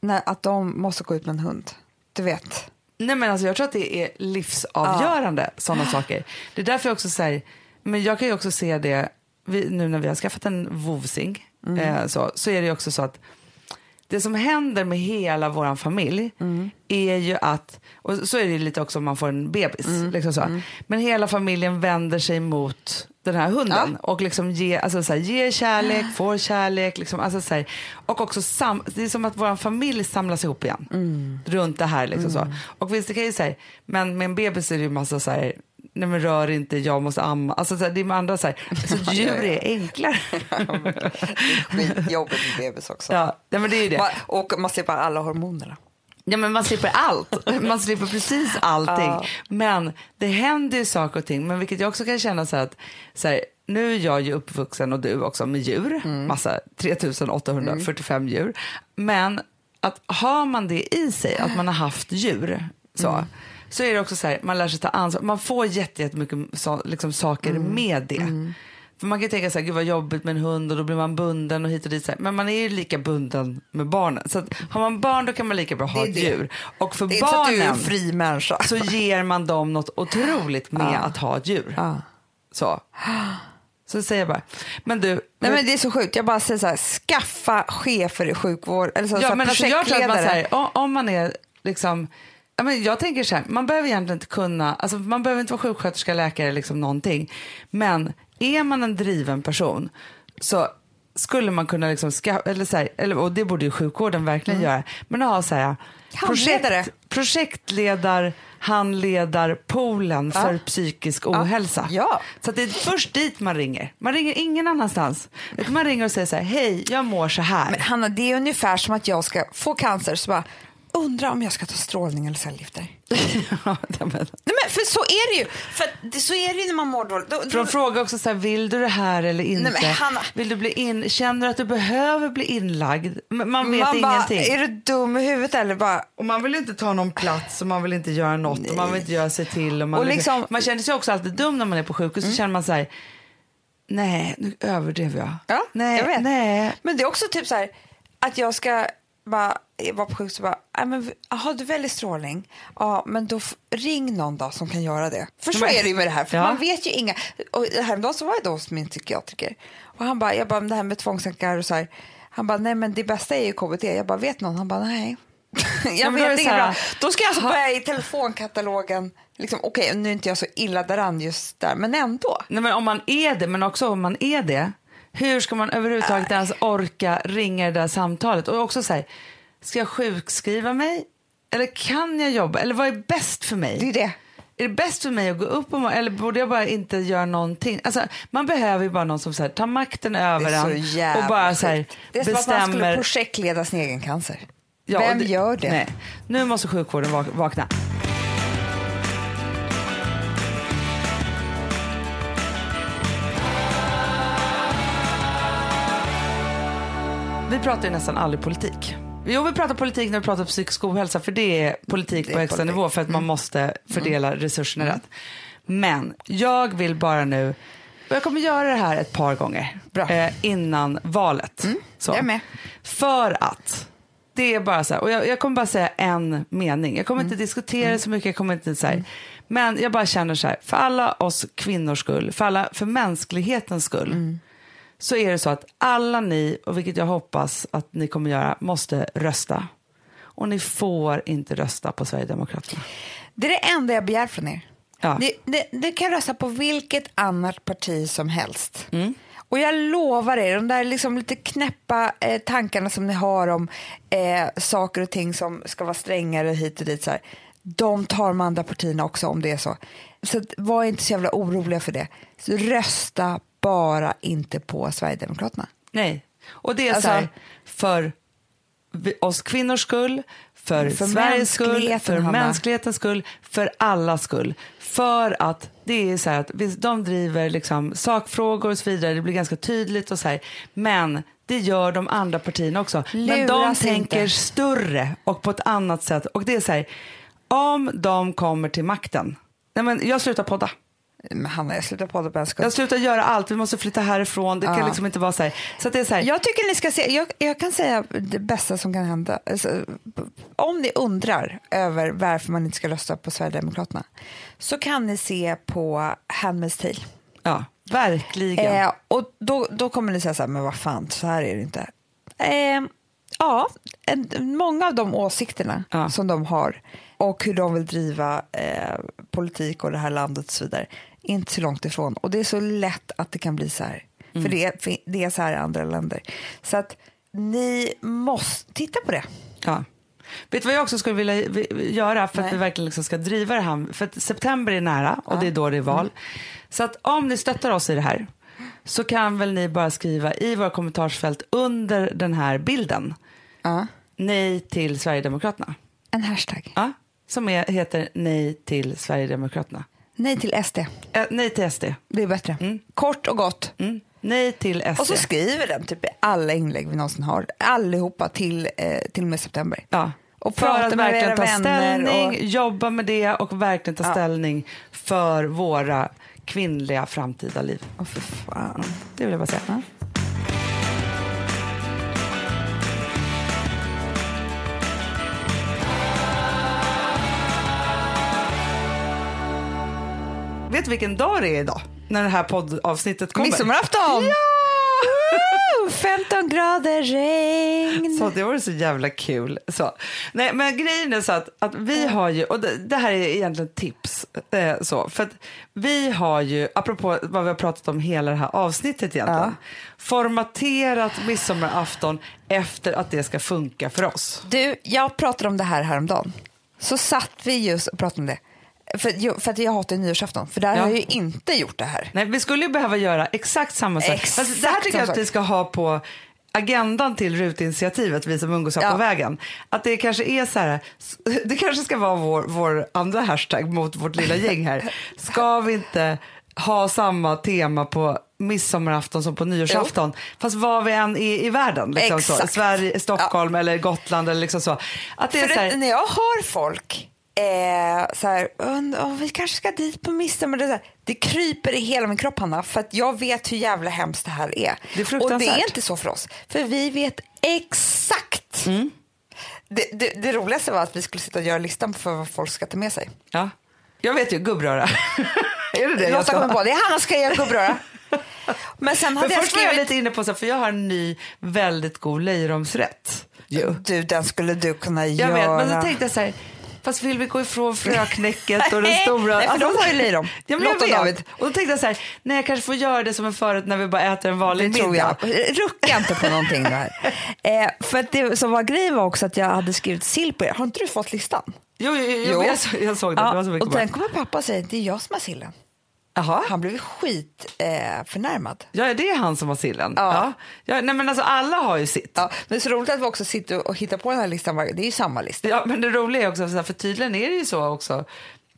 När, att de måste gå ut med en hund. Du vet. Nej men alltså jag tror att det är livsavgörande sådana saker. Det är därför jag också säger, men jag kan ju också se det, vi, nu när vi har skaffat en vovsing, eh, så, så är det också så att det som händer med hela vår familj är ju att, och så är det lite också om man får en bebis, liksom så. men hela familjen vänder sig mot den här hunden och liksom ge, alltså så här, ge kärlek, får kärlek. Liksom, alltså så här, och också sam, det är som att vår familj samlas ihop igen runt det här. Liksom så. Och visst, det kan ju säga, men med en bebis är det ju massa så här, nej men rör inte, jag måste amma. Alltså så här, det är med andra så här, så djur är enklare. Skitjobbigt med bebis också. ja, nej, men det är det. Och man slipper alla hormonerna. Ja, men man slipper allt. Man slipper precis allting. Ja. Men det händer ju saker och ting. Men vilket jag också kan känna så här att så här, nu är jag ju uppvuxen och du också med djur. Mm. Massa 3845 djur. Men att har man det i sig, att man har haft djur så. Mm. Så är det också så här, man lär sig ta ansvar. Man får jätte- jättemycket så, liksom, saker Mm. med det. För man kan tänka så här, gud vad jobbigt med en hund och då blir man bunden och hit och dit. Så här. Men man är ju lika bunden med barnen. Så att, har man barn då kan man lika bra ha ett djur. Och för Det är inte så att du är en barnen fri människa. så ger man dem något otroligt med att ha ett djur. Ja. Så. Så säger jag bara. Men du, Nej, men det är så sjukt. Jag bara säger så här, skaffa chefer i sjukvård. Eller så, så ja, här, men alltså jag tror att man, så här, om, man är liksom men jag tänker så här, man behöver egentligen inte kunna, alltså man behöver inte vara sjuksköterska, läkare, liksom någonting. Men är man en driven person så skulle man kunna, liksom ska, eller så här, eller, och det borde ju sjukvården verkligen göra, men att ha så här, Handledare. projektledar, handledarpoolen för psykisk ohälsa. Ja. Så att det är först dit man ringer. Man ringer ingen annanstans. Man ringer och säger så här, hej, jag mår så här. Men Hanna, det är ungefär som att jag ska få cancer så bara undrar om jag ska ta strålning eller cellgifter. Ja, men- Nej, men för så är det ju. För det, så är det ju när man mår dåligt. Då, För de frågar också så här, vill du det här eller inte? Nej, Hanna- Vill du bli in, känner du att du behöver bli inlagd? Man vet man bara, ingenting. är du dum i huvudet eller bara Och man vill inte ta någon plats och man vill inte göra något och man vill inte göra sig till. Och man, Och vill- liksom- man känner sig också alltid dum när man är på sjukhus. Så känner man så här, nej nu överdrev jag. Ja, nej, jag vet. nej. Men det är också typ så här att jag ska bara vara på sjukhus och bara, "Nej, men aha, du väljer strålning, ja men då ring någon då som kan göra det. För så är det ju med det här, för Ja. man vet ju inga. Och häromdagen så var jag då hos min psykiatriker och han bara, jag bara, det här med tvångstankar och så här, han bara, nej men det bästa är ju KBT. Jag bara, vet någon? Han bara, nej. jag men vet inget bra. Då ska jag alltså börja i telefonkatalogen, liksom, okej nu är inte jag så illa däran just där, men ändå. nej men om man är det, men också om man är det. Hur ska man överhuvudtaget ens orka ringa det där samtalet? Och också så här, ska jag sjukskriva mig? Eller kan jag jobba? Eller vad är bäst för mig? Det är det. Är det bäst för mig att gå upp och må- eller borde jag bara inte göra någonting? Alltså, man behöver ju bara någon som så här, tar makten över Det en och bara så här. Det är som att man skulle projektleda sin egen cancer. Ja, Vem gör det? Nej. Nu måste sjukvården vak- vakna. Vi pratar ju nästan aldrig politik. Jo, vi pratar politik när vi pratar psykisk ohälsa för det är politik Det på är högsta politik. Mm. nivå för att man måste fördela resurserna rätt. Men jag vill bara nu, jag kommer göra det här ett par gånger Bra. eh, innan valet. Så. jag med. För att det är bara så här, och jag, jag kommer bara säga en mening. Jag kommer inte diskutera så mycket, jag kommer inte så här. Men jag bara känner så här, för alla oss kvinnors skull, för, alla, för mänsklighetens skull, så är det så att alla ni, och vilket jag hoppas att ni kommer göra, måste rösta. Och ni får inte rösta på Sverigedemokraterna. Det är det enda jag begär från er. Ja. Det, det, det kan rösta på vilket annat parti som helst. Mm. Och jag lovar er, de där liksom lite knäppa eh, tankarna som ni har om eh, saker och ting som ska vara strängare hit och dit, så här, de tar de andra partierna också om det är så. Så var inte så jävla oroliga för det. Så rösta bara inte på Sverigedemokraterna. Nej, och det är Alltså- så här, för oss kvinnors skull, för, För Sveriges skull, för Hanna. mänsklighetens skull, för allas skull. För att det är så här att de driver liksom sakfrågor och så vidare, det blir ganska tydligt och så här. Men det gör de andra partierna också. Men de Luras tänker inte. större och på ett annat sätt. Och det är så här, om de kommer till makten, nej men jag slutar podda. Men Hanna, jag slutar podda på en sekund. Jag slutar göra allt, vi måste flytta härifrån. Det kan Ja. liksom inte vara så här. Så det är så här, Jag tycker ni ska se, jag, jag kan säga det bästa som kan hända. Alltså, om ni undrar över varför man inte ska rösta på Sverigedemokraterna så kan ni se på Handmaid's Tale. Ja, verkligen. Eh, och då, då kommer ni säga så här, men vad fan, så här är det inte. Eh, ja, en, många av de åsikterna Ja. som de har och hur de vill driva eh, politik och det här landet och så vidare inte så långt ifrån. Och det är så lätt att det kan bli så här. Mm. För det, är- för det är så här i andra länder. Så att ni måste titta på det. Ja. Vet du vad jag också skulle vilja vi- göra för att Nej. vi verkligen liksom ska driva det här? För att september är nära och det är då det är val. Så att om ni stöttar oss i det här så kan väl ni bara skriva i våra kommentarsfält under den här bilden Ja. nej till Sverigedemokraterna. En hashtag. Ja, som är, heter nej till Sverigedemokraterna. Nej till SD. Eh, nej till SD. Det är bättre. Kort och gott. Mm. Nej till SD. Och så skriver den typ i alla inlägg vi någonsin har. Allihopa till, eh, till och med september. Ja. Och för att verkligen ta ställning, och- jobba med det och verkligen ta Ja. ställning för våra kvinnliga framtida liv. Åh för fan. Det vill jag bara säga. Vet du vilken dag det är idag? När det här poddavsnittet kommer? Midsommarafton! Woo! 15 grader regn. Så det var så jävla kul. Så. Nej, men grejen är så att, att vi har ju, och det, det här är egentligen tips, eh, så, för att vi har ju, apropå vad vi har pratat om hela det här avsnittet egentligen, formaterat midsommarafton efter att det ska funka för oss. Du, jag pratade om det här häromdagen. Så satt vi just och pratade om det. För, för att jag hatar nyårsafton, för där Ja. har jag ju inte gjort det här. Nej, vi skulle ju behöva göra exakt samma sak. Exakt Fast det här tycker jag att vi ska ha på agendan till rutinitiativet, vi som umgås här Ja. på vägen. Att det kanske är så här, det kanske ska vara vår, vår andra hashtag mot vårt lilla gäng här. Ska vi inte ha samma tema på midsommarafton som på nyårsafton, fast var vi än är i världen. Liksom så. Sverige, Stockholm eller Gotland eller liksom så. Att det är För så här, när jag hör folk eh, så här, "Und- åh, vi kanske ska dit på midsommar. Det, är det kryper i hela min kropp, Hanna, för att jag vet hur jävla hemskt det här är. Det är och det är inte så för oss, för vi vet exakt. Mm. Det, det, det roligaste var att vi skulle sitta och göra listan för vad folk ska ta med sig. ja. Jag vet ju, gubbröra. är det det jag Lotta kommer på det. Hanna ska göra gubbröra. Men sen Men hade jag först var jag skrivit... lite inne på, så för jag har en ny väldigt god löjromsrätt. Du, den skulle du kunna Jag göra. vet, men så tänkte jag så här, fast vill vi gå ifrån fröknäcket och den stora... nej, för de har ju löjrom. Ja, men Lotta och. David. Och då tänkte jag så här, nej jag kanske får göra det som en förut när vi bara äter en vanlig Det tror middag. jag. Rucka inte på någonting här. Eh, för att det som var grejen var också att jag hade skrivit sill på er. Har inte du fått listan? Jo, jo, jo, Jo. Jag, så- jag såg det. det var så mycket och sen kommer pappa och säger det är jag som har sillen. Jaha. Han blev skit eh, förnärmad. Ja, det är han som har sillen. Ja. Ja. Nej, men alltså alla har ju sitt. Ja, men det är så roligt att vi också sitter och hittar på den här listan. Det är ju samma lista. Ja, men det roliga är också, för tydligen är det ju så också.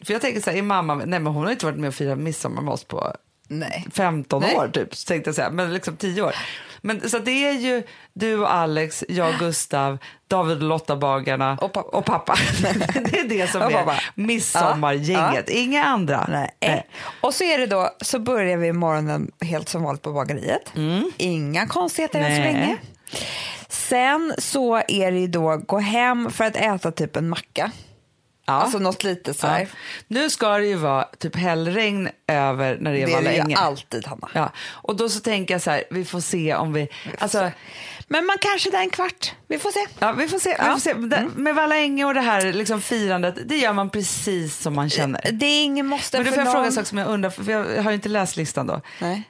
För jag tänker så här, är mamma, nej men hon har inte varit med och firat midsommar med oss på Nej. 15 Nej. år typ, tänkte jag säga, men liksom 10 år. Men, så det är ju du och Alex, jag och Gustav, David och Lotta bagarna Och pappa. pappa. det är det som Och är pappa. midsommargänget, inga andra. Nej. Och så är det då, så börjar vi morgonen helt som vanligt på bageriet. Inga konstigheter än så Mm. Nej. länge. Sen så är det ju då gå hem för att äta typ en macka. Ja. Alltså något litet så här. Ja. Nu ska det ju vara typ hällregn över när det är Det är det ju alltid, Hanna. Ja. Och då så tänker jag så här, vi får se om vi... Alltså, Men man kanske där en kvart. Vi får se. Ja, vi får se. Vi Ja. får se. Det- Med Valänge och det här liksom firandet, det gör man precis som man känner. Det är ingen måste Men du får jag fråga någon. en sak som jag undrar, för jag har ju inte läst listan då. Nej.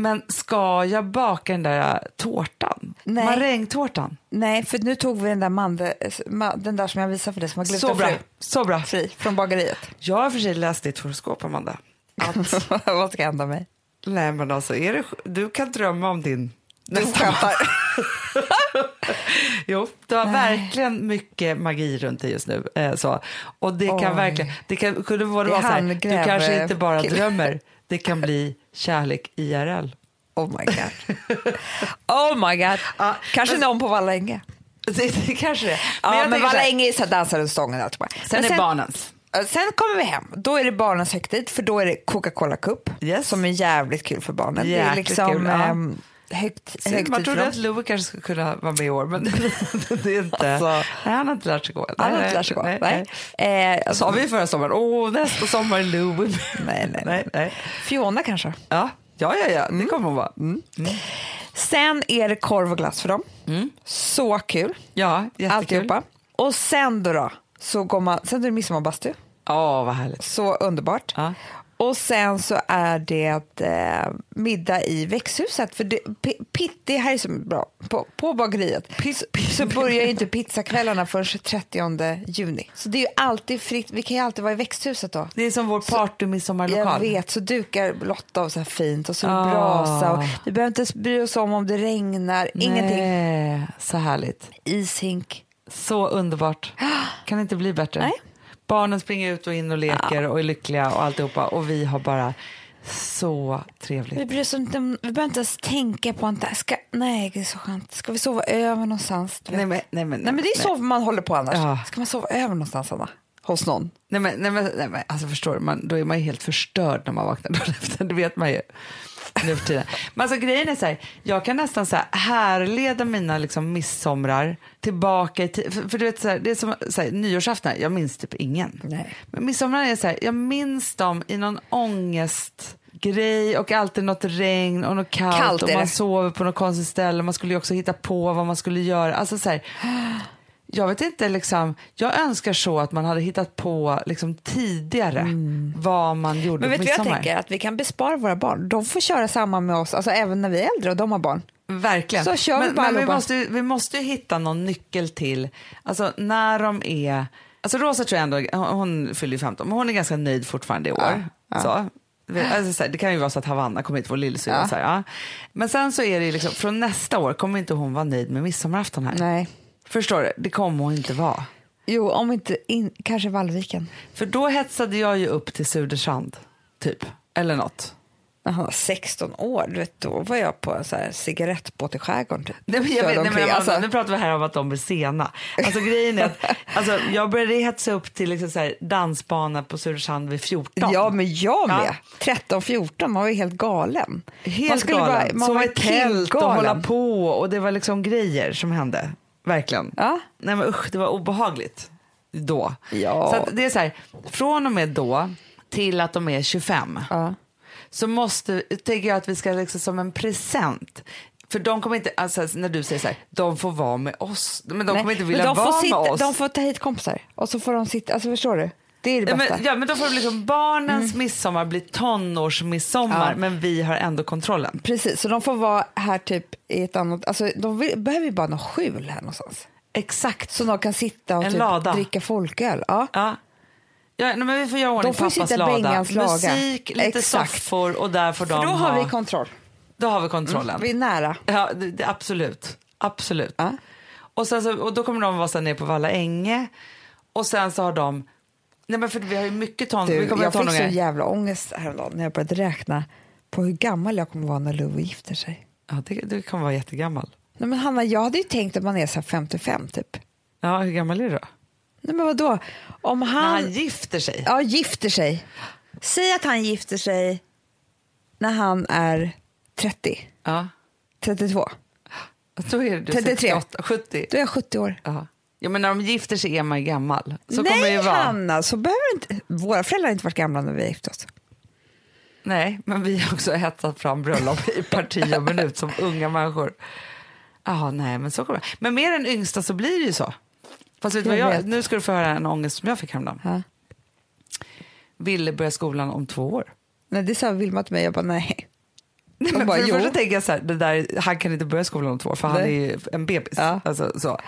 Men ska jag baka den där tårtan? Nej. Marängtårtan? Nej, för nu tog vi den där mandel, ma- den där som jag visade för dig som var Så bra. glutenfri Så bra. fri från bageriet. Jag har för sig läst ditt horoskop, Amanda. Att, Vad ska hända mig? nej, men alltså, är det, du kan drömma om din Du skämtar. Jo, du har verkligen mycket magi runt dig just nu. Eh, så. Och det kan Oj. verkligen, det kan, kunde vara Det så här, du kanske inte bara drömmer, det kan bli kärlek IRL. Oh my god. Oh my god. Ja, Kanske men- någon på Valänge. Det, det kanske det är. Ja, men, tänker så dansar runt stången. och. Sen Men är barnens. Sen kommer vi hem. Då är det barnens högtid, för då är det Coca-Cola Cup Yes. som är jävligt kul för barnen. det är Jäkligt liksom kul, ja. Ehm, högt, Man trodde att Louie kanske skulle kunna vara med i år, men det är inte. Alltså. nej, han har inte lärt sig gå. Han har inte lärt sig gå. nej, Nej. nej. Eh, alltså, Sa vi förra sommaren, åh nästa sommar är med." Nej, nej. nej, nej. Fiona kanske. Ja, ja, ja, ja. Mm. det kommer hon vara. Sen är det korv och glass för dem. Så kul. Ja, jättekul. Alltihopa. Och sen då, då så går man, sen är det midsommarbastu. Åh, vad härligt. Så underbart. Ja. Och sen så är det eh, middag i växthuset. För det, det här är så bra. På, på bageriet så, så börjar ju inte pizzakvällarna förrän 30 juni. Så det är ju alltid fritt. Vi kan ju alltid vara i växthuset då. Det är som vår party-midsommarlokal. Jag vet, så dukar Lotta och så här fint och så är det Ah. brasa. Och vi behöver inte ens bry oss om om det regnar. Ingenting. Nej, så härligt. Ishink. Så underbart. Kan inte bli bättre. Nej. Barnen springer ut och in och leker och är lyckliga och alltihopa. Och vi har bara så Vi, trevligt. bryr oss inte, vi behöver inte ens tänka på att ska, nej det är så skönt. Ska vi sova över någonstans? Nej men, nej, men, nej men det är så man håller på annars. Ja. Ska man sova över någonstans Anna? Hos någon? Nej men, nej, men, nej, men alltså förstår du, man, då är man ju helt förstörd när man vaknar dagen efter. Det vet man ju nu för tiden. Men alltså grejen är så här, jag kan nästan så här härleda mina liksom midsomrar tillbaka i tiden. För, för du vet så här, det är som så här, nyårsafton, jag minns typ ingen. Nej. Men midsommar är så här, jag minns dem i någon ångestgrej och alltid något regn och något kallt, Kallt och man sover på något konstigt ställe. Man skulle ju också hitta på vad man skulle göra. Alltså så här, jag vet inte, liksom, jag önskar så att man hade hittat på liksom, tidigare vad man gjorde Men vet på du vad jag midsommar. tänker? Att vi kan bespara våra barn. De får köra samma med oss, alltså även när vi är äldre och de har barn. Verkligen. Så kör vi men bara men vi, måste, vi måste ju hitta någon nyckel till, alltså när de är, alltså Rosa tror jag ändå, hon, hon fyller ju 15, men hon är ganska nöjd fortfarande i år. Så. Alltså, så här, det kan ju vara så att Havanna kommer hit, vår lillasyrra. Ja. Ja. Men sen så är det ju liksom, från nästa år kommer inte hon vara nöjd med midsommarafton här. Nej. Förstår du? Det kommer hon inte vara. Jo, om inte, in, kanske Vallviken. För då hetsade jag ju upp till Sudersand, typ. Eller något. När han var 16 år, du vet, då var jag på en så här cigarettbåt i skärgården. Typ. Nej, men jag vet, nej, men Alltså- Nu pratar vi här om att de är sena. Alltså, grejen är att alltså, jag började hetsa upp till liksom, så här, dansbana på Sudersand vid 14. Ja, men jag med. Ja. 13, 14, man var ju helt galen. Helt man skulle galen. Bara, man Sova var i tält och hålla på och det var liksom grejer som hände. Verkligen. Ja. Nej men usch, det var obehagligt då. Ja. Så att det är så här, från och med då till att de är 25 Ja. så måste, tänker jag att vi ska liksom som en present för de kommer inte, alltså när du säger så här, de får vara med oss, men de Nej, kommer inte vilja vara sitta, med oss. De får ta hit kompisar och så får de sitta, alltså förstår du? Det är det bästa. men, ja, men då får liksom barnens midsommar bli tonårsmidsommar Mm. Ja. men vi har ändå kontrollen. Precis, så de får vara här typ i ett annat, alltså de vill, behöver ju bara något skjul här någonstans. Exakt. Så de kan sitta och En typ lada. dricka folköl. Ja. Ja. Ja, men vi får göra ordning De får ju pappas sitta lada. Laga. Musik, lite Exakt. soffor och där får För de då ha... har vi kontroll. då har vi kontrollen. Vi är nära. Ja, det, det, absolut. Absolut. Ja. Och, sen så, och då kommer de vara så nere på Valla Änge. Och sen så har de... Nej men för vi har ju mycket ton, Du, vi kommer jag fick så jävla ångest häromdagen när jag började räkna på hur gammal jag kommer vara när Louie gifter sig. Ja, det, det kommer vara jättegammal. Nej, men Hanna, jag hade ju tänkt att man är så här 55 typ. Ja, hur gammal är du då? Nej, men vadå? Om När han, han gifter sig? ja, gifter sig. Säg att han gifter sig när han är 30, Ja. 32. Då är du 33. 68, 70. Då är jag 70 år. Ja. Ja, men när de gifter sig är man gammal. Så Nej, kommer det vara. Hanna, så behöver inte... Våra föräldrar har inte varit gamla när vi gifte oss. Nej, men vi har också hetsat fram bröllop i parti och minut som unga människor. Ja, nej, men så kommer det. Men med den yngsta så blir det ju så. Fast vet Jag jag, nu ska du få höra en ångest som jag fick häromdagen. Ja. Ville börja skolan om två år. Nej, det sa Vilma till mig. Jag bara, nej. Nej, men bara, för det jo. första tänker jag så här, det där, han kan inte börja skolan om två år för han är Nej. ju en bebis. Ja. Alltså, så.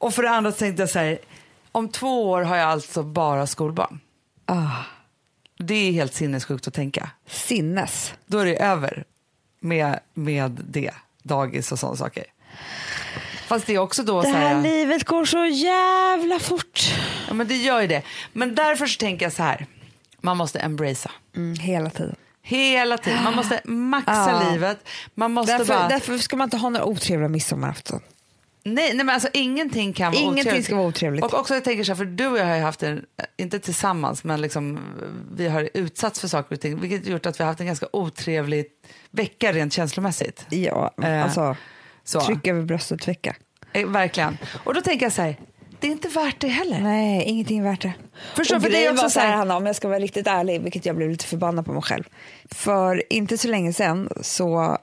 Och för det andra tänkte jag så här, om två år har jag alltså bara skolbarn. Ah, Det är helt sinnessjukt att tänka. sinnes. Då är det över med, med det, dagis och sådana saker. Fast det är också då Det så här här, livet går så jävla fort. ja men det gör ju det. Men därför så tänker jag så här, man måste embracea. Mm, hela tiden. Hela tiden, man måste maxa Ja. livet. Man måste Därför, bara, därför ska man inte ha några otrevliga midsommarafton. Nej, nej men alltså ingenting kan vara Ingenting otrevligt. ska vara otrevligt. Och också jag tänker så här, för du och jag har ju haft en, inte tillsammans, men liksom vi har utsatts för saker och ting, vilket gjort att vi har haft en ganska otrevlig vecka rent känslomässigt. Ja, Eh, alltså Så. tryck över bröstet-vecka. Eh, Verkligen. Och då tänker jag så här, det är inte värt det heller. Nej, ingenting är värt det. Förstår, och för det är också var så här, så här- Hanna, om jag ska vara riktigt ärlig, vilket jag blev lite förbannad på mig själv. För inte så länge sedan så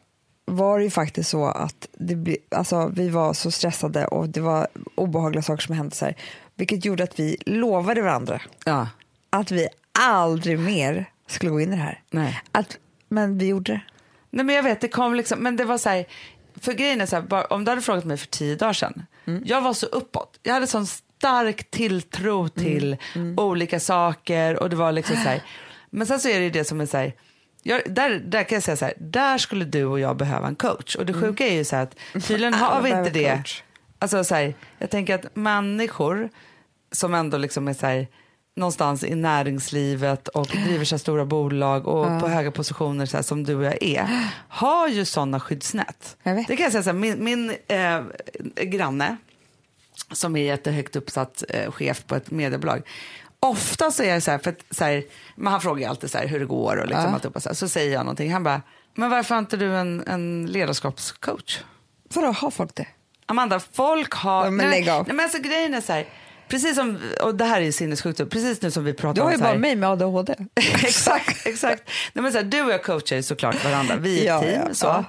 var det ju faktiskt så att det, alltså, vi var så stressade och det var obehagliga saker som hände. Så här, vilket gjorde att vi lovade varandra Ja. att vi aldrig mer skulle gå in i det här. Nej. Att, men vi gjorde det. Nej men jag vet, det kom liksom, men det var så här, för grejen är så här, bara, om du hade frågat mig för tio dagar sedan, jag var så uppåt. Jag hade sån stark tilltro till olika saker och det var liksom så här, men sen så är det ju det som är så här, jag, där, där kan jag säga så här, där skulle du och jag behöva en coach. Och det sjuka är ju så här att tydligen har vi inte det. coach. Alltså så här, jag tänker att människor som ändå liksom är så här, någonstans i näringslivet och driver så här stora bolag och på höga positioner så här, som du och jag är, har ju sådana skyddsnät. Det kan jag säga så här, min, min eh, granne som är jättehögt uppsatt eh, chef på ett mediebolag. Ofta så är jag så här, för att, så här, men han frågar alltid så här, hur det går och liksom Ja. alltihopa så, här, så säger jag någonting. Han bara, men varför har inte du en, en ledarskapscoach? Vadå, har folk det? Amanda, folk har... Ja, men nej, lägg av. nej, men alltså grejen är så här, precis som, och det här är ju sinnessjukt, precis nu som vi pratar Du har om ju bara mig med ADHD. exakt, exakt. Nej, men så du och jag coachar ju såklart varandra, vi är Ja, ett team. ja, så.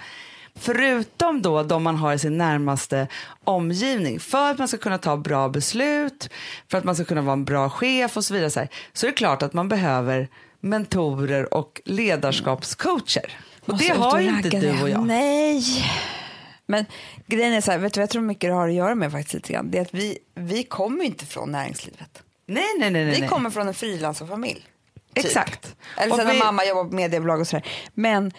Förutom då de man har i sin närmaste omgivning för att man ska kunna ta bra beslut, för att man ska kunna vara en bra chef och så vidare. Så, här, så är det klart att man behöver mentorer och ledarskapscoacher. Och Måste det har ju inte du och jag. Nej. Men grejen är så här, vet du jag tror mycket det har att göra med faktiskt lite grann? Det är att vi, vi kommer ju inte från näringslivet. Nej, nej, nej. nej, Vi kommer från en frilansarfamilj. Typ. Exakt. Eller Och sen har vi- mamma jobbar på mediebolag och sådär. Men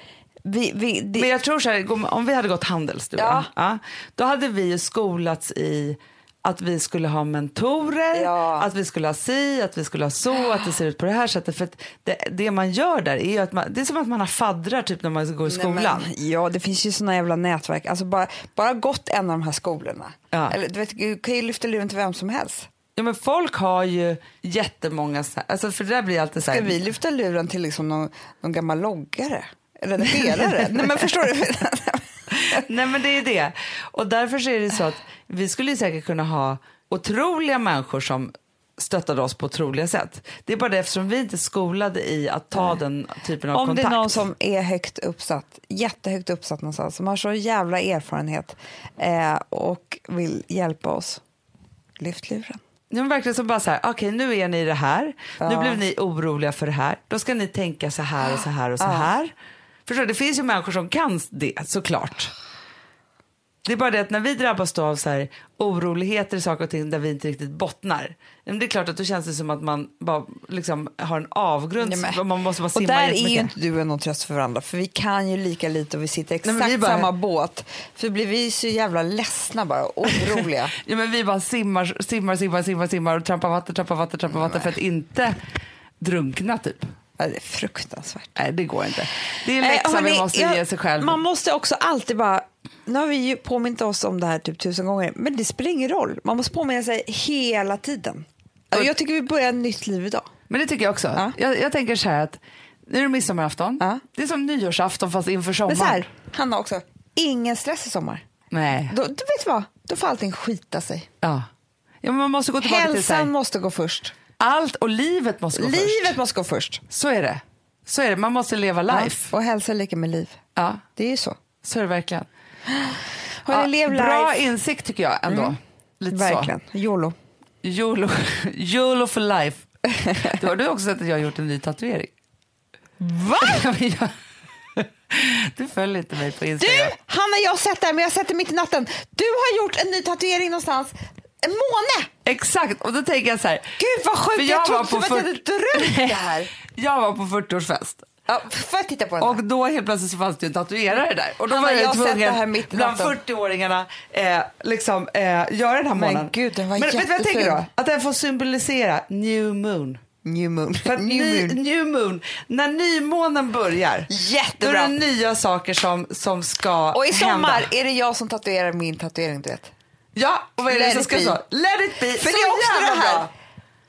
vi, vi, det, Men jag tror så här, om vi hade gått Handels, du Ja. ja, då hade vi ju skolats i att vi skulle ha mentorer, Ja. att vi skulle ha si, att vi skulle ha så, att det ser ut på det här sättet. För det, det man gör där är att man, det är som att man har faddrar typ när man går i Nej, skolan. men, ja, det finns ju såna jävla nätverk. Alltså bara, bara gått en av de här skolorna. Ja. Eller, du, vet, du kan ju lyfta luren till vem som helst. Ja, men folk har ju jättemånga, alltså för det där blir alltid så här, Ska vi lyfta luren till liksom någon, någon gammal loggare? Redigerare? Nej men förstår du? Nej men det är det. Och därför så är det så att vi skulle säkert kunna ha otroliga människor som stöttade oss på otroliga sätt. Det är bara det eftersom vi inte är skolade i att ta den typen av Om kontakt. det är någon som är högt uppsatt, jättehögt uppsatt någonstans, som har så jävla erfarenhet eh, och vill hjälpa oss, lyft luren. Ja, men verkligen som bara så här, okej nu är ni det här, nu Ja. blev ni oroliga för det här, då ska ni tänka så här och så här och så här. Förstår? Det finns ju människor som kan det såklart. Det är bara det att när vi drabbas då av så här oroligheter saker och ting där vi inte riktigt bottnar. men Det är klart att då känns det som att man bara liksom har en avgrund. Men- man måste bara Och simma där är ju inte du och någon tröst för varandra, för vi kan ju lika lite och vi sitter exakt vi bara- samma båt. För blir vi så jävla ledsna bara, oroliga. Ja, men vi bara simmar, simmar, simmar, simmar, simmar och trampar vatten, trampar vatten, trampar vatten för att inte drunkna typ. Ja, det är fruktansvärt. Nej, det går inte. Det är en Eh, läxa hörni, vi måste jag- ge sig själv. Man måste också alltid bara, nu har vi ju påmint oss om det här typ tusen gånger, men det spelar ingen roll. Man måste påminna sig hela tiden. Alltså, jag tycker vi börjar ett nytt liv idag. Men det tycker jag också. Ja. Jag, jag tänker så här att nu är det midsommarafton. Ja. Det är som nyårsafton fast inför sommaren. Men så här, Hanna också, ingen stress i sommar. Nej. Då, du vet vad, då får allting skita sig. Ja. ja, man måste gå tillbaka till så här, Hälsan måste gå först. Allt och livet måste gå Livet först. måste gå först. Så är det. Så är det. Man måste leva life. Ja, och hälsa lika med liv. Ja, Det är ju så. så är det verkligen. Ja, lev bra life. insikt tycker jag ändå. Lite Verkligen. YOLO. så. YOLO, YOLO for life. Du har du också sett att jag har gjort en ny tatuering? Va? du följer inte mig på Du, Instagram. Hanna, jag har sett det här, men jag har sett det mitt i natten. Du har gjort en ny tatuering någonstans. En måne! Exakt, och då tänker jag så här. Gud vad sjukt, jag, jag trodde var på som att jag hade drömt det här. Jag var på 40-årsfest Ja, får jag titta på den? och då helt plötsligt så fanns det ju en tatuerare där. Och då Hanna, var jag, jag tvungen här mitt bland natten. 40-åringarna eh, liksom, eh, göra den här Men månaden. gud, den var Men vet du vad jag tänker jättefin. då? Att den får symbolisera new moon. New moon. För New ny, moon. new moon, när nymånen börjar, då är Jättebra. det nya saker som, som ska Och i sommar hända. är det jag som tatuerar min tatuering, du vet. Ja, och vad är det som ska så? Let it be. För så det är också jävla det här. bra.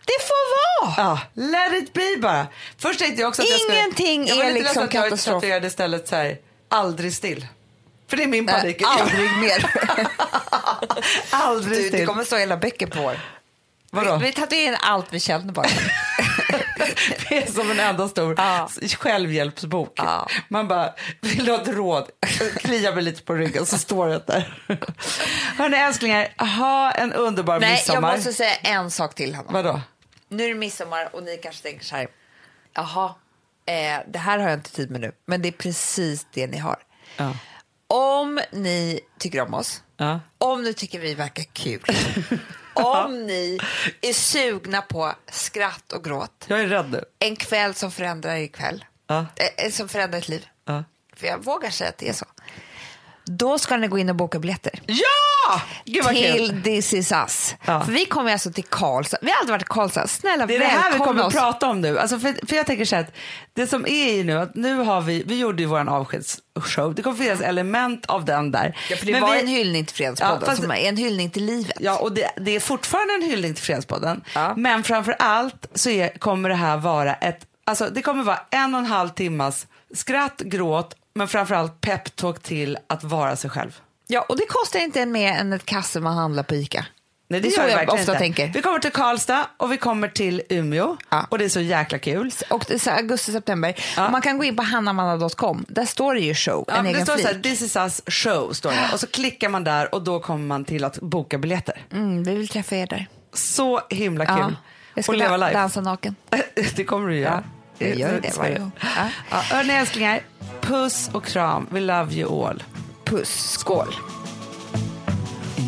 Det får vara! Ja, let it be bara. Först tänkte jag också att jag skulle... Ingenting jag var är lite liksom att jag katastrof. istället så här, aldrig still. För det är min Nej, panik. aldrig mer. aldrig Du, det still. kommer stå hela böcker på vår. Vadå? Vi, vi tatuerar allt vi känner bara. Det är som en enda stor Ja. självhjälpsbok. Ja. Man bara, vill du ha ett råd? Klia mig lite på ryggen så står det där. Hörni älsklingar, ha en underbar Nej, jag midsommar. måste säga en sak till, Hanna. Vadå? Nu är det midsommar och ni kanske tänker så här, jaha, Eh, det här har jag inte tid med nu, men det är precis det ni har. Ja. Om ni tycker om oss, Ja. om ni tycker vi verkar kul, om ni är sugna på skratt och gråt, Jag är rädd nu. en kväll som förändrar er kväll, Ja. eh, som förändrar ett liv, Ja. för jag vågar säga att det är så, då ska ni gå in och boka biljetter. Ja! Gud vad kul. till This is us. Ja. För vi kommer alltså till Karlstad. Vi har aldrig varit i Karlstad. Snälla Det är det här vi kommer att prata om nu. Alltså för, för jag tänker så här att det som är ju nu att nu har vi, vi gjorde ju våran avskedsshow. Det kommer finnas element av den där. Ja, för det Men var vi- en hyllning till Fredagspodden Ja, som är en hyllning till livet. Ja, och det, det är fortfarande en hyllning till Fredagspodden. Ja. Men framför allt så är, kommer det här vara ett, alltså det kommer vara en och en halv timmas skratt, gråt, men framför allt peptalk till att vara sig själv. Ja, och det kostar inte en mer än ett kasse man handlar på Ica. Nej, Det är gör jag ofta inte. tänker. Vi kommer till Karlstad och vi kommer till Umeå Ja. och det är så jäkla kul. Och det är augusti, september. Ja. Man kan gå in på hannamanna.com. Där står det ju show, Ja, en det egen står så här, flik. this is us show står det. Och så klickar man där och då kommer man till att boka biljetter. Mm, vi vill träffa er där. Så himla kul. Ja. Jag ska och leva life. dansa naken. det kommer du göra. Ja, jag gör det varje gång. Ja. Ja, hörni älsklingar, puss och kram. We love you all. Puss, skål.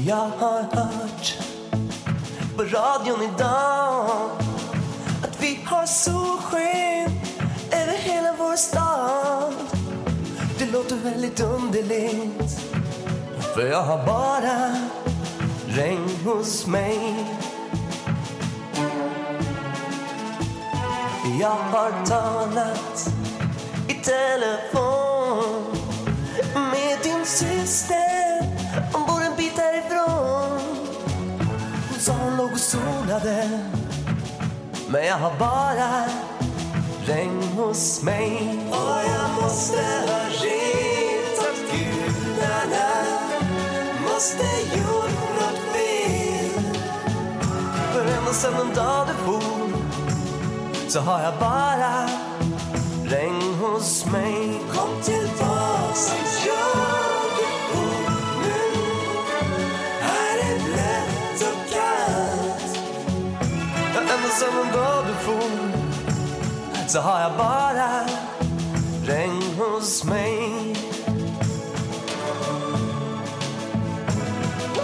Jag har hört på radion idag att vi har solsken över hela vår stad. Det låter väldigt underligt för jag har bara regn hos mig. Jag har talat telefon med din syster Hon bor en bit härifrån Hon sa hon låg och solade Men jag har bara regn hos mig. Och jag måste ha retat gudarna Måste gjort nåt fel. För ända sedan den dag du for Så har jag bara regn hos mig. Kom tillbaks, jag är ung nu Här är blött och kallt. Ja, ända sedan den dag du for Så har jag bara regn hos mig.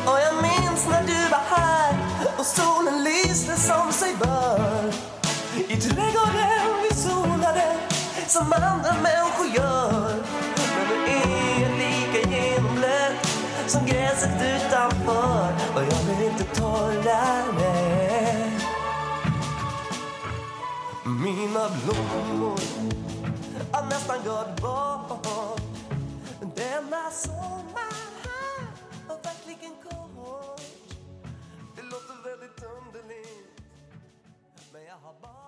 Och jag minns när du var här och solen lyste som sig bör. I trädgården som andra människor gör. Men nu är lika genomblöt som gräset utanför. Och jag blir inte torrare Mina blommor. Har nästan gått bort Denna sommar har verkligen kort Det låter väldigt underligt men jag har bara